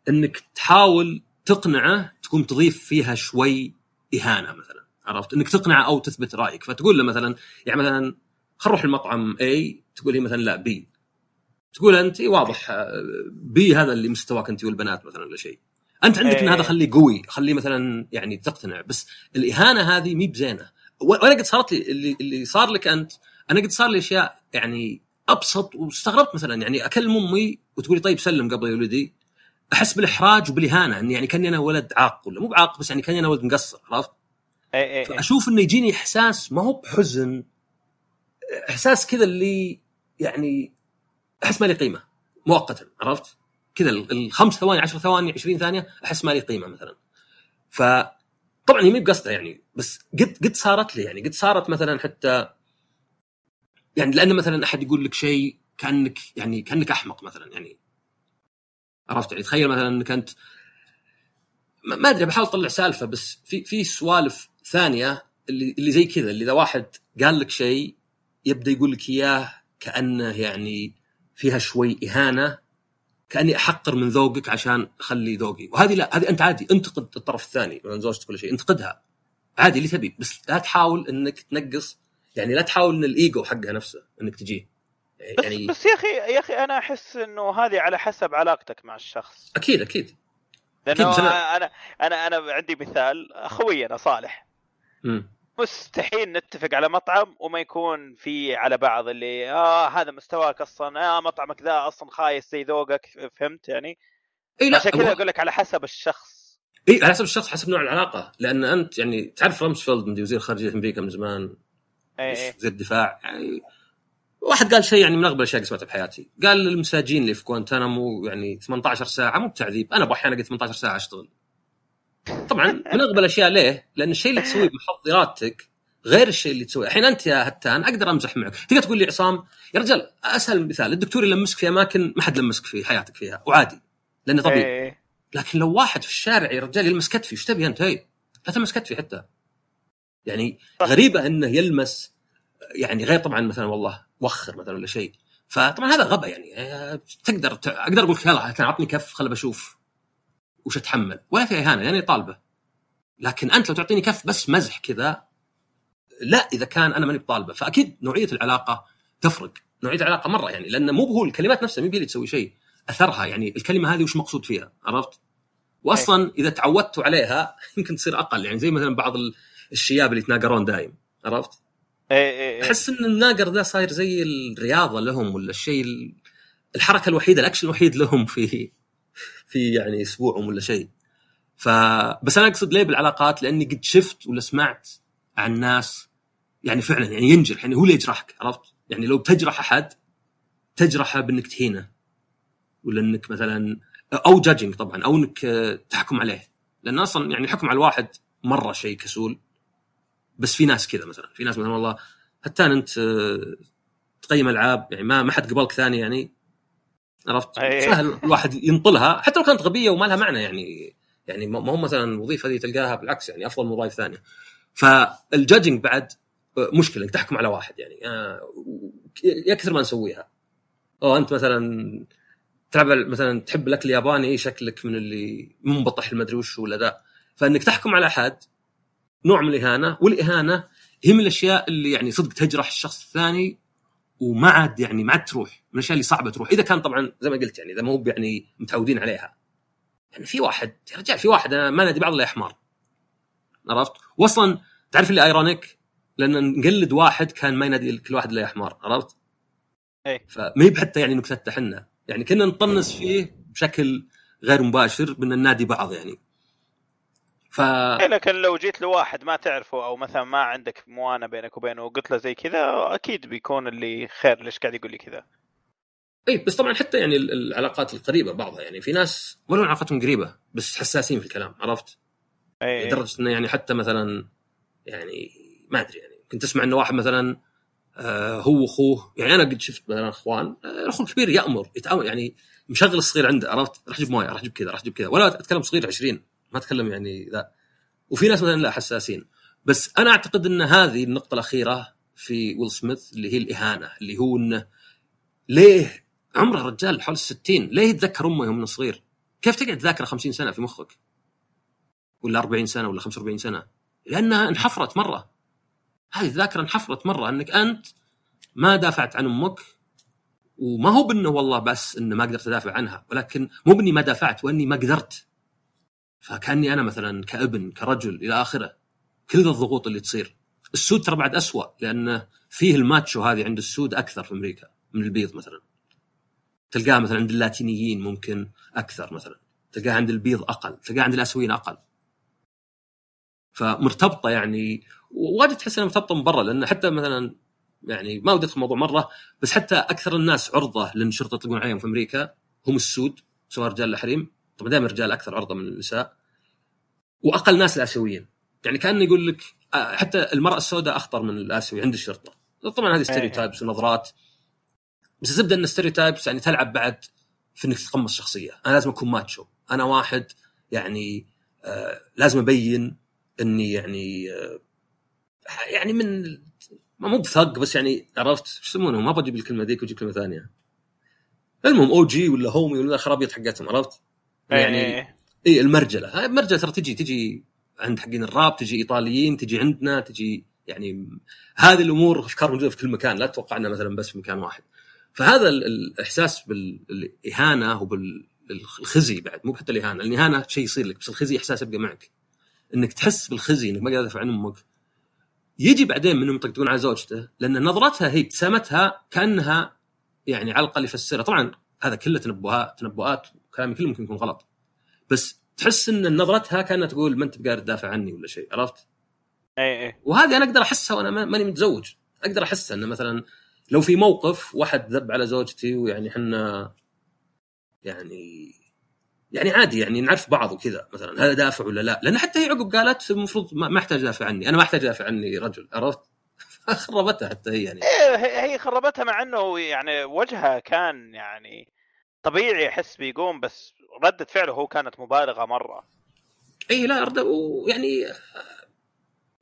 إنك تحاول تقنعه تكون تضيف فيها شوي إهانة مثلا عرفت؟ إنك تقنعه أو تثبت رأيك. فتقول له مثلا يعني مثلا خلينا نروح المطعم A تقول لي مثلا لا B تقول أنت إيه واضح B هذا اللي مستواك أنت والبنات مثلا ولا شيء. أنت عندك إن هذا إيه. خليه قوي خليه مثلا يعني تقتنع بس الإهانة هذه مي بزينة. وأنا قد صارت لي اللي, اللي صار لك أنت أنا قد صار لي أشياء يعني أبسط واستغربت مثلا يعني أكلم أمي وتقولي طيب سلم قبل يا ولدي. أحس بالإحراج وبالإهانة إني يعني كأني أنا ولد عاق ولا مو بعاق بس يعني كأني أنا ولد مقصر عرفت؟ اي اي اي فأشوف إنه يجيني إحساس ما هو بحزن. إحساس كذا اللي يعني أحس ما لي قيمة مؤقتا عرفت؟ كذا ال- الخمس ثواني 10 ثواني 20 ثانية أحس ما لي قيمة مثلا. ف طبعا هي مي بقصده يعني بس قد قد صارت لي يعني قد صارت مثلا حتى يعني لأن مثلا أحد يقول لك شيء كأنك يعني كأنك أحمق مثلا يعني عرفت يعني تخيل مثلا إنك أنت ما أدري بحاول أطلع سالفة بس في في سوالف ثانية اللي اللي زي كذا اللي إذا واحد قال لك شيء يبدأ يقول لك إياه كأنه يعني فيها شوي إهانة كأني أحقر من ذوقك عشان أخلي ذوقي. وهذه لا هذه أنت عادي أنتقد الطرف الثاني من زوجتك ولا شيء انتقدها. عادي اللي تبي. بس لا تحاول إنك تنقص يعني لا تحاول إن الإيجو حقها نفسه إنك تجيه بس, يعني بس يا أخي يا أخي أنا أحس إنه هذه على حسب علاقتك مع الشخص. أكيد أكيد. لأنه أكيد، أنا- أنا أنا أنا عندي مثال أخوي أنا صالح. مم. مستحيل نتفق على مطعم وما يكون في على بعض اللي آه هذا مستواك أصلا آه مطعمك ذا أصلا خايس زي ذوقك فهمت يعني؟ إي لا عشان كذا أقول لك على حسب الشخص. إي على حسب الشخص حسب نوع العلاقة. لأن أنت يعني تعرف رامسفيلد من وزير خارجية أمريكا من زمان اي وزير الدفاع يعني واحد قال شيء يعني من أغبى الأشياء اللي سمعتها بحياتي. قال المساجين اللي في جوانتانامو يعني 18 ساعة مو بتعذيب. أنا أحيانا قلت 18 ساعة أشتغل. طبعا من اغبى الأشياء ليه؟ لأن الشيء اللي تسويه بمحضراتك غير الشيء اللي تسويه الحين أنت يا هتان أقدر أمزح معك تقدر تقول لي عصام يا رجال أسهل مثال الدكتور يلمسك في أماكن ما حد لمسك في حياتك فيها وعادي لأنه طبيعي إي إي. لكن لو واحد في الشارع يا رجال يلمس كتفي إيش تبي أنت هي لا تلمس كتفي حتى يعني. غريبة إنه يلمس يعني غير طبعا مثلا والله وخر مثلا ولا شيء فطبعا هذا غبا يعني آه، تقدر أقدر أقول لك يلا كان عطني كف خل بشوف وش أتحمل؟ ولا في اهانه يعني طالبة. لكن أنت لو تعطيني كف بس مزح كذا لا إذا كان أنا ماني بطالبة. فأكيد نوعية العلاقة تفرق. نوعية العلاقة مرة يعني لأن مو هو الكلمات نفسها هي اللي تسوي شيء؟ أثرها يعني الكلمة هذه وش مقصود فيها؟ عرفت؟ واصلا إذا تعودتوا عليها يمكن تصير أقل يعني زي مثلا بعض ال- الشياب اللي يتناقرون دايم. عرفت؟ اي اي اي أحس إن الناقر ذا صاير زي الرياضة لهم ولا الشيء ال- الحركة الوحيدة الأكشن الوحيد لهم في في يعني أسبوعهم ولا شيء. ف بس أنا أقصد ليه بالعلاقات؟ لأني قد شفت ولا سمعت عن ناس يعني فعلا يعني ينجرح يعني هو اللي يجرحك عرفت؟ يعني لو بتجرح أحد تجرحه بإنك تهينه. ولا إنك مثلا أو جادجنج طبعا أو إنك تحكم عليه. لأن أصلا يعني الحكم على الواحد مرة شيء كسول. بس في ناس كذا مثلا. في ناس مثلا والله حتى أنت تقيم ألعاب يعني ما ما حد قبلك ثاني يعني عرفت؟ أي. سهل الواحد ينطلها حتى لو كانت غبية وما لها معنى يعني يعني ما هو مثلا الوظيفة هذه تلقاها بالعكس يعني أفضل من وظائف ثانية. فال judging بعد مشكلة انك تحكم على واحد يعني آه، يا كثر ما نسويها. أو أنت مثلا تلعب مثلا تحب الأكل الياباني شكلك من اللي منبطح المدري وش ولا ذا. فإنك تحكم على أحد نوع من الإهانة والإهانة هي من الأشياء اللي يعني صدق تجرح الشخص الثاني وما عاد يعني ما عاد تروح من الأشياء اللي صعبة تروح. إذا كان طبعا زي ما قلت يعني إذا ما هو يعني متعودين عليها. يعني في واحد يا رجال في واحد أنا ما نادي بعض الا حمار عرفت؟ واصلا تعرف اللي ايرونيك لأن نقلد واحد كان ما ينادي كل واحد إلا حمار عرفت؟ إيه. فما هي بحتى يعني نكتتنا حنا يعني كنا نطنس فيه بشكل غير مباشر بأن ننادي بعض يعني. ف إيه، لكن لو جيت لواحد ما تعرفه أو مثلا ما عندك موانه بينك وبينه وقلت له زي كذا أكيد بيكون اللي خير ليش قاعد يقول لي كذا اي بس طبعا حتى يعني ال- العلاقات القريبة بعضها يعني في ناس ولو علاقتهم قريبة بس حساسين في الكلام عرفت؟ اي لدرجة إنه يعني حتى مثلا يعني ما أدري يعني كنت أسمع إنه واحد مثلا آه هو وأخوه يعني أنا قد شفت مثلا أخوان آه، الاخو الكبير يأمر يتعاون يعني مشغل الصغير عنده عرفت؟ راح جيب موية راح جيب كذا راح جيب كذا ولا أتكلم صغير 20 ما أتكلم يعني ذا وفي ناس مثلا لا حساسين بس أنا أعتقد إن هذه النقطة الأخيرة في ويل سميث اللي هي الإهانة اللي هو إنه ليه عمره رجال حول الستين ليه يتذكر امه يوم صغير؟ كيف تقعد ذاكره 50 سنة في مخك؟ ولا 40 سنة ولا 45 سنة؟ لأنها انحفرت مرة هذه الذاكرة انحفرت مرة إنك أنت ما دافعت عن أمك وما هو بأنه والله بس إنه ما قدرت أدافع عنها ولكن مو بإني ما دافعت وإني ما قدرت فكأني أنا مثلا كابن كرجل إلى آخره. كل الضغوط اللي تصير. السود ترى بعد أسوأ لأنه فيه الماتشو هذه عند السود أكثر في أمريكا من البيض مثلا. تلقاه مثلا عند اللاتينيين ممكن أكثر مثلا. تلقاه عند البيض أقل تلقاه عند الاسيويين أقل. فمرتبطة يعني واجد تحس إنها مرتبطة من برا لأن حتى مثلا يعني ما ودي أدخل الموضوع مرة بس حتى أكثر الناس عرضة الشرطه يطلقون عليهم في أمريكا هم السود سواء رجال ولا حريم. طبعا دائما الرجال أكثر عرضة من النساء وأقل ناس الآسيويين. يعني كأنه يقول لك آه، حتى المرأة السوداء أخطر من الآسيوي عند الشرطة. طبعا هذه stereotypes ونظرات. بس الزبدة إن stereotypes يعني تلعب بعد في إنك تقمص شخصية. أنا لازم أكون macho. أنا واحد يعني آه لازم أبين إني يعني آه يعني من ما مو بثق بس يعني عرفت؟ إيش يسمونه ما بجيب الكلمة ذيك وجيب كلمة ثانية. المهم أو جي ولا هومي ولا خرابيط حقتهم عرفت؟ يعني اي إيه المرجلة. المرجله ترى تجي تجي عند حقين الراب تجي إيطاليين تجي عندنا تجي يعني هذه الأمور أفكار موجودة في كل مكان لا تتوقع إنها مثلا بس في مكان واحد. فهذا الإحساس بالإهانة وبالخزي بعد مو حتى الإهانة الاهانه شيء يصير لك بس الخزي إحساس يبقى معك. إنك تحس بالخزي إنك ما قادر تدافع عن أمك. يجي بعدين منهم يطقطقون على زوجته لأن نظرتها هي ابتسامتها كأنها يعني على الأقل يفسرها. طبعا هذا كله تنبؤات تنبؤات كلامي كله ممكن يكون غلط. بس تحس إن نظرتها كانها تقول ما أنت بقادر تدافع عني ولا شيء عرفت؟ اي اي وهذه أنا أقدر أحسها وأنا ماني متزوج. أقدر احسها انه مثلا لو في موقف واحد ذب على زوجتي ويعني إحنا يعني يعني عادي يعني نعرف بعض وكذا مثلا هذا دافع ولا لا؟ لأن حتى هي عقب قالت المفروض ما أحتاج دافع عني أنا ما أحتاج دافع عني رجل عرفت؟ خربتها حتى هي يعني. إيه هي خربتها مع إنه يعني وجهها كان يعني طبيعي أحس بيقوم بس ردة فعله هو كانت مبالغة مرة. اي لا رد يعني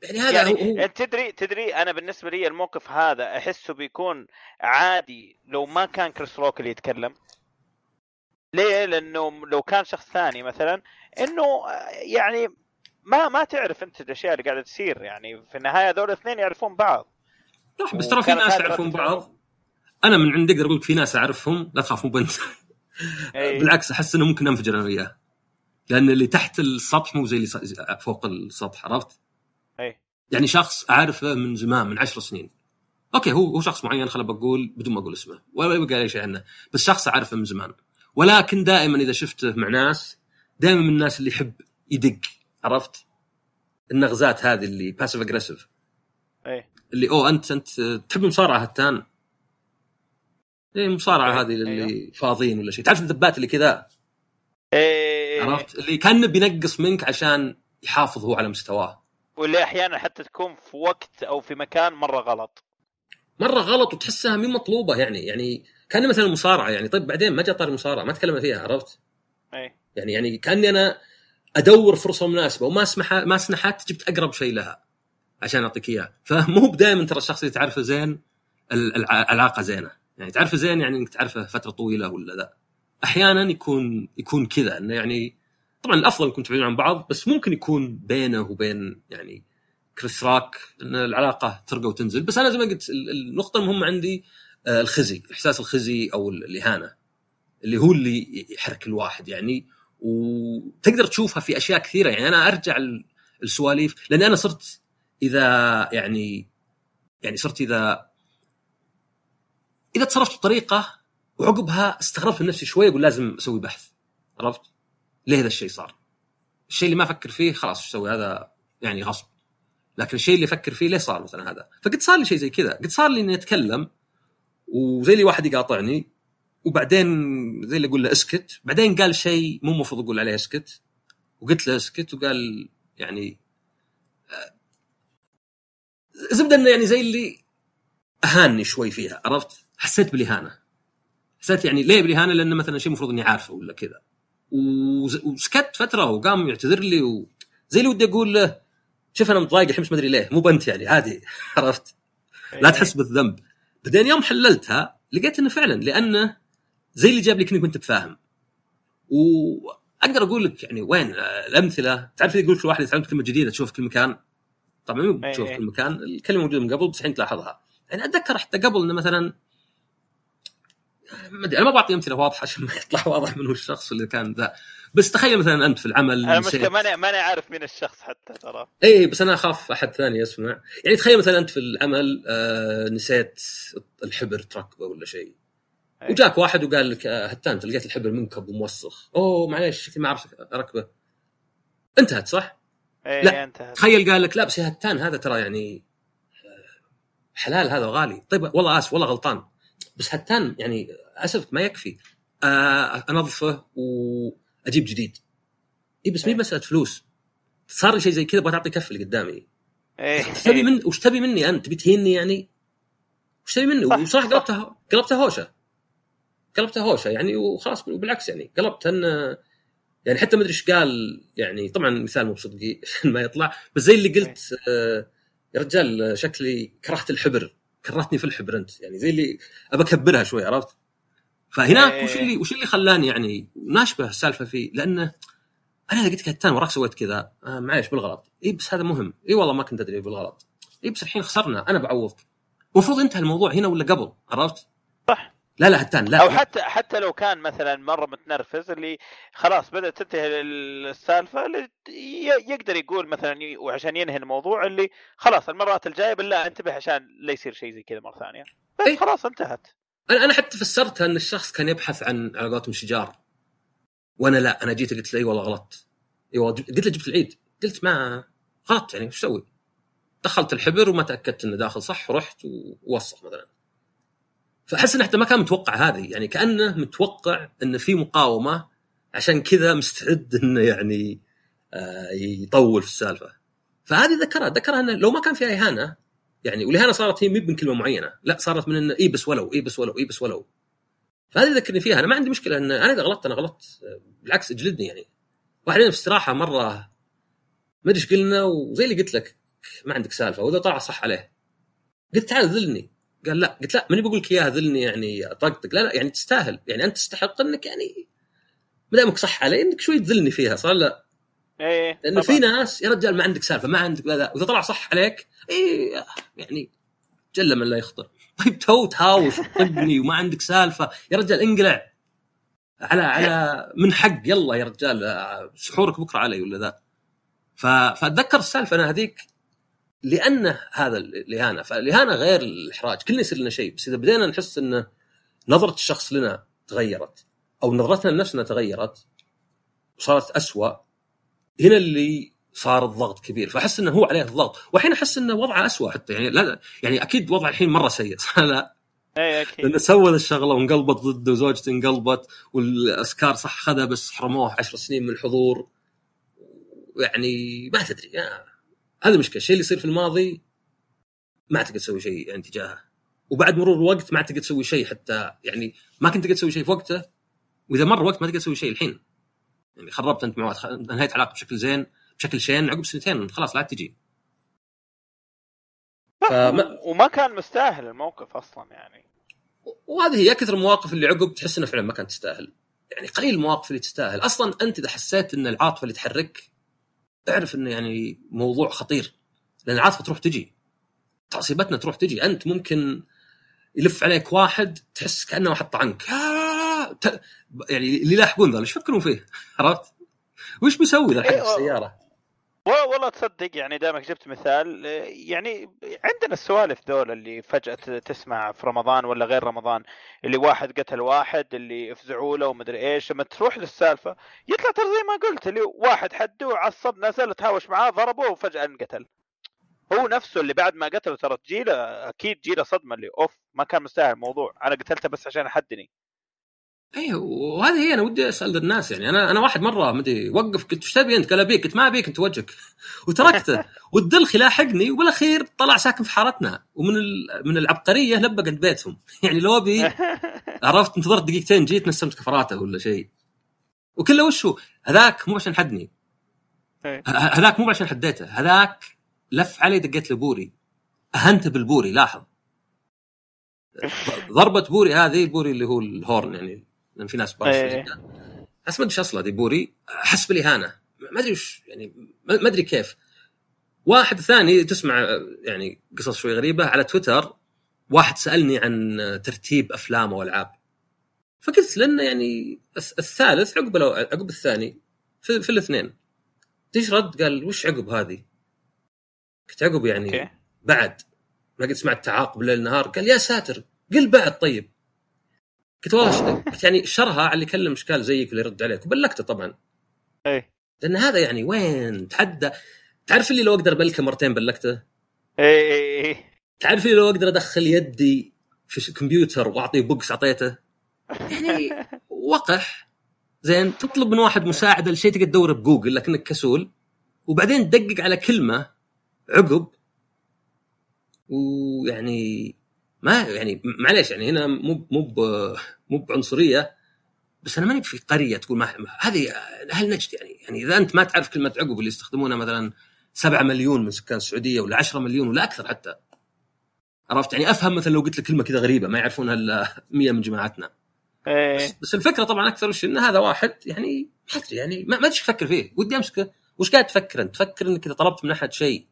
يعني هذا يعني هو... تدري تدري أنا بالنسبة لي الموقف هذا أحسه بيكون عادي لو ما كان كريس روك اللي يتكلم. ليه؟ لأنه لو كان شخص ثاني مثلا إنه يعني ما ما تعرف أنت الأشياء اللي قاعدة تصير يعني في النهاية هذول الاثنين يعرفون بعض. صح بس ترى في ناس يعرفون بعض. أنا من عندي أقدر أقول في ناس أعرفهم لا تخاف مو بنت. بالعكس أحس إنه ممكن أنفجر أنا وياه. لأن اللي تحت السطح مو زي اللي فوق السطح عرفت؟ اي يعني شخص أعرفه من زمان من عشر سنين. أوكي هو هو شخص معين خل بقول بدون ما أقول اسمه. ولا يبقى لي شيء عنه. بس شخص أعرفه من زمان. ولكن دائما إذا شفته مع ناس دائما من الناس اللي يحب يدق عرفت؟ النغزات هذه اللي باسف اجريسيف إيه. اللي أوه أنت أنت تحب المصارعه هتان المصارعه أيه. هذه اللي أيه. فاضيين ولا شيء. تعرف الذبات اللي كذا؟ إيه. عرفت؟ اللي كان بينقص منك عشان يحافظ هو على مستواه. واللي أحيانا حتى تكون في وقت أو في مكان مرة غلط. مرة غلط وتحسها مين مطلوبة يعني يعني كان مثلا المصارعه يعني. طيب بعدين ما جاء طار المصارعه ما تكلمنا فيها عرفت؟ اي يعني يعني كأني أنا أدور فرصة مناسبة وما أسمح ما سنحت جبت أقرب شيء لها عشان أعطيك إياه. فمو بدائما ترى الشخص اللي تعرفه زين العلاقة زينة. يعني تعرفه زين يعني إنك تعرفه فترة طويلة ولا لا. أحيانا يكون يكون كذا إنه يعني طبعا الأفضل إنكم تبعدون عن بعض بس ممكن يكون بينه وبين يعني كريس راك إن العلاقة ترقى وتنزل. بس أنا زي ما قلت النقطة المهمة عندي آه، الخزي احساس الخزي أو الإهانة اللي هو اللي يحرك الواحد يعني. وتقدر تشوفها في أشياء كثيرة. يعني أنا أرجع السواليف لأن أنا صرت إذا يعني يعني صرت إذا إذا تصرفت بطريقة وعقبها استغربت من نفسي شوي أقول لازم أسوي بحث عرفت؟ ليه هذا الشيء صار؟ الشيء اللي ما أفكر فيه خلاص إيش أسوي هذا يعني غصب لكن الشيء اللي أفكر فيه ليه صار مثلا هذا؟ فقد صار لي شيء زي كذا، قد صار لي إني أتكلم وزي اللي واحد يقاطعني وبعدين زي اللي أقول له اسكت، بعدين قال شيء مو المفروض أقول عليه اسكت وقلت له اسكت وقال يعني آه، زبدة إنه يعني زي اللي اهاني شوي فيها عرفت؟ حسيت بالإهانة. حسيت يعني ليه بالإهانة؟ لأنه مثلا شيء المفروض إني عارفه ولا كذا. وسكت فترة وقام يعتذر لي وزي اللي ودي أقول له شوف أنا متضايق الحين ما ادري ليه مو بنت يعني عادي. عرفت؟ لا تحس بالذنب. بعدين يوم حللتها لقيت إنه فعلا لأنه زي اللي جاب لي كانك كنت بفاهم. وأقدر أقول لك يعني وين الأمثلة؟ تعرف يقول في واحد اذا تعلمت كلمة جديدة تشوف في كل مكان؟ طبعا مو تشوف في كل مكان الكلمة موجودة من قبل بس الحين تلاحظها. يعني أتذكر حتى قبل إنه مثلا ما أدري أنا ما بعطي أمثلة واضحة عشان ما يطلع واضح من هو الشخص اللي كان ذا. بس تخيل مثلا أنت في العمل أنا المشكلة ماني ماني عارف مين الشخص حتى ترى. اي بس أنا أخاف أحد ثاني يسمع. يعني تخيل مثلا أنت في العمل آه نسيت الحبر تركبه ولا شيء. وجاك واحد وقال لك آه هتان انت لقيت الحبر منكب وموسخ. أوه معليش شكلي ما أعرف أركبه. انتهت صح؟ إيه لا انتهت. تخيل قال لك لا بس يا هتان هذا ترى يعني آه، حلال هذا وغالي. طيب والله آسف والله غلطان. بس هتان يعني أسف ما يكفي. آه أنظفه وأجيب جديد. اي بس مي مساله فلوس. صار لي شيء زي كذا أبغى تعطي كف اللي قدامي. وش تبي من وش تبي مني أنت؟ تبي تهيني يعني؟ وش تبي مني؟ وصراحة. قلبتها قلبتها هوشة. قلبتها هوشة يعني وخلاص بالعكس يعني قلبت ان يعني حتى ما أدري إيش قال يعني طبعا مثال مو بصدقي عشان ما يطلع. بس زي اللي قلت آه يا رجال شكلي كرهت الحبر. كرهتني في الحبر انت يعني زي اللي أبى أكبرها شوي عرفت؟ فهناك إيه. وش اللي وش اللي خلاني يعني ناشبه السالفة فيه لأنه أنا إذا قلت كتان وراك سويت كذا آه معليش بالغلط. إي بس هذا مهم. إي والله ما كنت أدري بالغلط. إي بس الحين خسرنا أنا بعوضك. المفروض انتهى الموضوع هنا ولا قبل؟ عرفت؟ صح. لا لا هتان لا. أو حتى حتى لو كان مثلا مرة متنرفز اللي خلاص بدأت تنتهي السالفة اللي يقدر يقول مثلا وعشان ينهي الموضوع اللي خلاص المرات الجاية بالله انتبه عشان لا يصير شيء زي كذا مرة ثانية. بس إيه. خلاص انتهت. أنا أنا حتى فسرتها إن الشخص كان يبحث عن على قولتهم شجار. وأنا لا أنا جيت قلت له إي والله غلط. إي والله قلت له جبت العيد. قلت ما غلط يعني وش أسوي؟ دخلت الحبر وما تأكدت إنه داخل صح ورحت ووسخ مثلا. فأحس انه حتى ما كان متوقع هذه يعني كأنه متوقع انه في مقاومة عشان كذا مستعد إنه يعني آه يطول في السالفة. فهذه ذكرها ذكرها إنه لو ما كان فيها اهانه يعني والإهانة صارت هي من كلمه معينة لا صارت من إنه إي بس ولو إي بس ولو إي بس ولو. فهذه ذكرني فيها أنا ما عندي مشكلة إن أنا إذا غلطت أنا غلطت بالعكس اجلدني يعني. واحد في استراحة مرة ما أدري إيش قلنا وزي اللي قلت لك ما عندك سالفة وإذا طلع صح عليه. قلت تعال ذلني. قال لا قلت لا ماني بقول لك إياها ذلني يعني طقطق لا لا يعني تستاهل. يعني أنت تستحق إنك يعني ما دامك صح علي إنك شوي تذلني فيها صار لا؟ إيه لأنه. في ناس يا رجال ما عندك سالفة ما عندك لا لا. وإذا طلع صح عليك اي يعني جل من لا يخطر. طيب تو تهاوش طقني وما عندك سالفة. يا رجال انقلع. على على من حق يلا يا رجال سحورك بكرة علي ولا ذا. فأتذكر السالفة أنا هذيك لأنه هذا الاهانه فالاهانه غير الإحراج. كلنا يصير لنا شيء. بس إذا بدينا نحس انه نظرة الشخص لنا تغيرت أو نظرتنا لنفسنا تغيرت وصارت أسوأ هنا اللي صار الضغط كبير. فأحس إنه هو عليه الضغط. والحين أحس إنه وضعه أسوأ حتى. يعني لا يعني أكيد وضعه الحين مرة سيء. لا؟ إيه أكيد. لأنه سوى الشغلة وانقلبت ضده وزوجته انقلبت والأسكار صح خذها بس حرموه عشر سنين من الحضور. يعني ما تدري. يا- هذا المشكلة. الشيء اللي يصير في الماضي ما تقدر تسوي شيء يعني تجاهه. وبعد مرور الوقت ما تقدر تسوي شيء حتى يعني ما كنت تقدر تسوي شيء في وقته وإذا مر وقت ما تقدر تسوي شيء الحين. يعني خربت أنت مع خ- انهيت علاقة بشكل زين بشكل شين عقب سنتين خلاص لا تجي. فما- وما كان مستاهل الموقف أصلا يعني. وهذه هي كثر المواقف اللي عقب تحس انها فعلا ما كانت تستاهل. يعني قليل المواقف اللي تستاهل. أصلا أنت إذا حسيت إن العاطفة اللي تحرك اعرف إنه يعني موضوع خطير. لأن العاطفه تروح تجي. تعصيبتنا تروح تجي. أنت ممكن يلف عليك واحد تحس كأنه واحد طعنك يعني اللي يلاحقون ذول إيش يفكرون فيه. عرفت؟ وش بيسوي ذا إيه، السيارة؟ والله تصدق يعني دامك جبت مثال آه، يعني عندنا السوالف دول اللي فجأة تسمع في رمضان ولا غير رمضان اللي واحد قتل واحد اللي افزعوا له ومدري إيش لما تروح للسالفة يطلع ترى زي ما قلت اللي واحد حده عصب نزل تهاوش معاه ضربه وفجأة انقتل. هو نفسه اللي بعد ما قتله ترى تجيله أكيد تجيله صدمة اللي أوف ما كان مستاهل الموضوع أنا قتلته بس عشان حدني أيوه وهذه هي أنا ودي أسأل الناس يعني. أنا أنا واحد مرة مدري وقف قلت إيش تبي أنت؟ قال أبيك قلت ما أبيك أنت وجهك. وتركته. والدلخي لاحقني وبالأخير طلع ساكن في حارتنا. ومن ال- من العبقرية لبق عند بيتهم. يعني لو ابي عرفت انتظرت دقيقتين جيت نسمت كفراته ولا شيء. وكله وش هو؟ هذاك مو عشان حدني. إيه. هذاك مو عشان حديته. هذاك لف علي دقيت له بوري. اهنته بالبوري لاحظ. ضربة بوري هذه بوري اللي هو ال horn يعني. لأن في ناس بعرف إيه. بس ما أدري إيش أصله دي بوري. أحس بالإهانة. ما أدري وش يعني ما أدري كيف. واحد ثاني تسمع يعني قصص شوي غريبة على تويتر واحد سألني عن ترتيب افلام والعاب فقلت لأنه يعني الث- الثالث عقب الأو- عقب الثاني في, في الاثنين. إيش رد؟ قال وش عقب هذه؟ قلت عقب يعني okay. بعد. ما قد سمعت تعاقب ليل نهار. قال يا ساتر قل بعد طيب. ش- قلت يعني شرها على اللي يكلم إشكال زيك اللي يرد عليك. وبلغته طبعا. إيه. لأن هذا يعني وين؟ تحدى تعرف اللي لو أقدر بلكه مرتين بلكته إيه إيه إيه. تعرف اللي لو أقدر أدخل يدي في ش- كمبيوتر وأعطيه بوكس أعطيته؟ يعني وقح. زين تطلب من واحد مساعدة لشيء تقدر تدوره بجوجل لكنك كسول. وبعدين تدقق على كلمة عقب. ويعني ما يعني معليش يعني هنا مو مو مو بعنصرية بس أنا ماني في قرية تقول ما هذه أهل نجد يعني. يعني إذا أنت ما تعرف كلمة عقب اللي يستخدمونها مثلا 7 مليون من سكان السعودية ولا 10 مليون ولا أكثر حتى. عرفت؟ يعني أفهم مثلا لو قلت لك كلمة كذا غريبة ما يعرفونها إلا 100 من جماعتنا. إيه. بس, بس الفكرة طبعا أكثر وش؟ إن هذا واحد يعني ما أدري يعني ما ما ادري إيش أفكر فيه. ودي أمسكه. وش قاعد تفكر أنت؟ تفكر إنك إذا طلبت من أحد شيء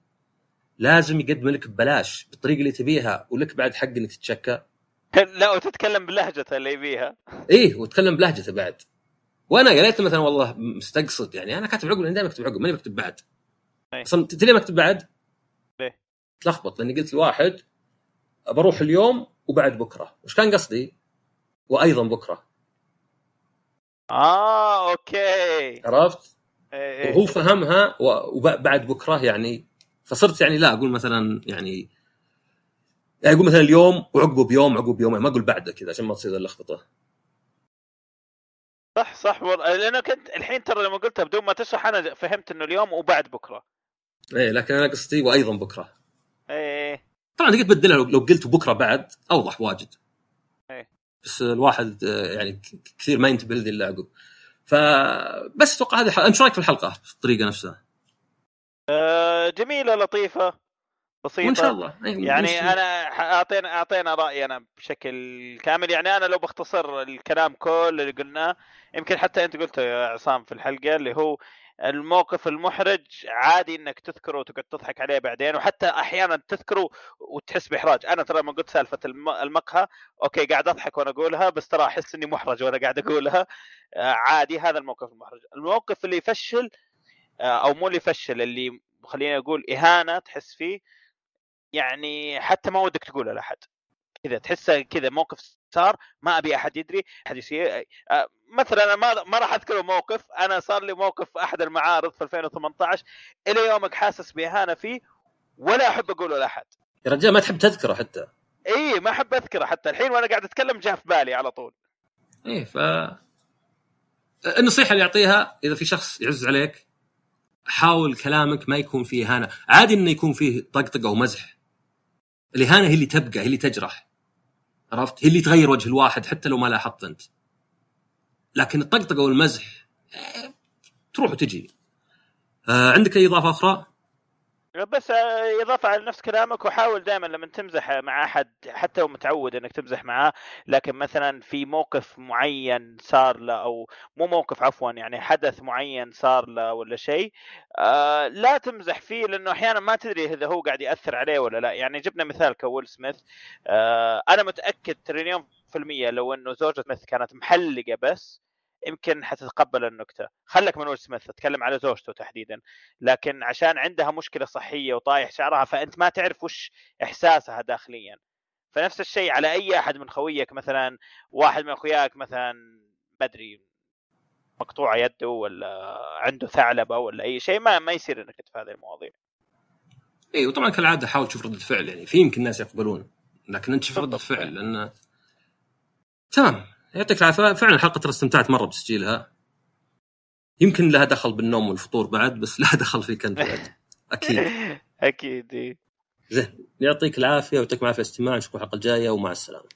لازم يقدم لك ببلاش بالطريقة اللي تبيها ولك بعد حق إنك تتشكى لا وتتكلم بلهجته اللي يبيها إيه وتكلم بلهجته بعد وأنا يا ريت مثلا والله مستقصد يعني أنا كاتب عقب لأن دائما اكتب عقب ماني بكتب بعد أي. أصلا تدري ليه بكتب بعد؟ ليه؟ تلخبط لأني قلت لواحد بروح اليوم وبعد بكرة وش كان قصدي؟ وأيضا بكرة آه أوكي عرفت؟ إيه وهو إيه. فهمها وبعد بكرة يعني فصرت يعني لا أقول مثلا يعني يعني أقول مثلا اليوم وعقبه بيوم عقبه بيومين ما أقول بعده كذا عشان ما تصير اللخبطة. صح صح والله. لأنه كنت الحين ترى لما قلتها بدون ما تشرح أنا فهمت إنه اليوم وبعد بكرة. إيه لكن أنا قصدي وأيضا بكرة. إيه طبعا تقدر تبدلها لو لو قلت بكرة بعد أوضح واجد. إيه. بس الواحد يعني كثير ما ينتبه لذي الا عقب فبس أتوقع هذه الحلقة أنت شو رأيك في الحلقة في الطريقة نفسها؟ آه، جميلة لطيفة بسيطة. وإن شاء الله. إيه، يعني أنا أعطينا أعطينا رايي أنا بشكل كامل. يعني أنا لو بختصر الكلام كل اللي قلناه يمكن حتى أنت قلته يا عصام في الحلقة اللي هو الموقف المحرج عادي إنك تذكره وتقعد تضحك عليه بعدين وحتى أحيانا تذكره وتحس بإحراج. أنا ترى لما قلت سالفة الم- المقهى أوكي قاعد أضحك وأنا أقولها بس ترى أحس إني محرج وأنا قاعد أقولها. آه، عادي هذا الموقف المحرج. الموقف اللي يفشل أو مو اللي يفشل اللي خليني أقول إهانة تحس فيه. يعني حتى ما ودك تقوله لأحد. كذا تحسه كذا موقف صار ما أبي أحد يدري أحد يصير آه، مثلا أنا ما ما راح اذكر موقف أنا صار لي موقف في أحد المعارض في 2018 إلى يومك حاسس بإهانة فيه ولا أحب أقوله لأحد. يا رجال ما تحب تذكره حتى. إي ما أحب أذكره حتى. الحين وأنا قاعد أتكلم جاء في بالي على طول. إيه ف النصيحة اللي يعطيها إذا في شخص يعز عليك حاول كلامك ما يكون فيه اهانه، عادي إنه يكون فيه طقطقة ومزح. الاهانه هي اللي تبقى هي اللي تجرح. عرفت؟ هي اللي تغير وجه الواحد حتى لو ما لاحظت أنت. لكن الطقطقة والمزح إيه، تروح وتجي. آه عندك أي إضافة أخرى؟ بس آه، إضافة على نفس كلامك وحاول دائما لما تمزح مع أحد حتى لو متعود إنك تمزح معاه لكن مثلا في موقف معين صار له أو مو موقف عفوا يعني حدث معين صار له ولا شيء آه لا تمزح فيه لأنه أحيانا ما تدري إذا هو قاعد يأثر عليه ولا لا. يعني جبنا مثال كويل سميث آه أنا متأكد تريليون في المية لو إنه زوجة سميث كانت محلقة بس يمكن حتتقبل النكتة. خلك من ويل سميث اتكلم على زوجته تحديدا. لكن عشان عندها مشكلة صحية وطايح شعرها فأنت ما تعرف وش إحساسها داخليا. فنفس الشيء على أي أحد من خويك مثلا واحد من أخوياك مثلا ما أدري مقطوعه يده ولا عنده ثعلبة ولا أي شيء ما ما يصير انك في هذه المواضيع. اي وطبعا كالعادة حاول تشوف رده فعل يعني في يمكن ناس يقبلون لكن أنت شوف رده. فعل لأن تمام. يعطيك العافية. فعلا الحلقة ترى استمتعت مرة بتسجيلها. يمكن لها دخل بالنوم والفطور بعد بس لها دخل فيك انت بعد. أكيد. أكيد إيه. زين. يعطيك العافية ويعطيكم العافية استماع. نشوفكم الحلقة الجاية ومع السلامة.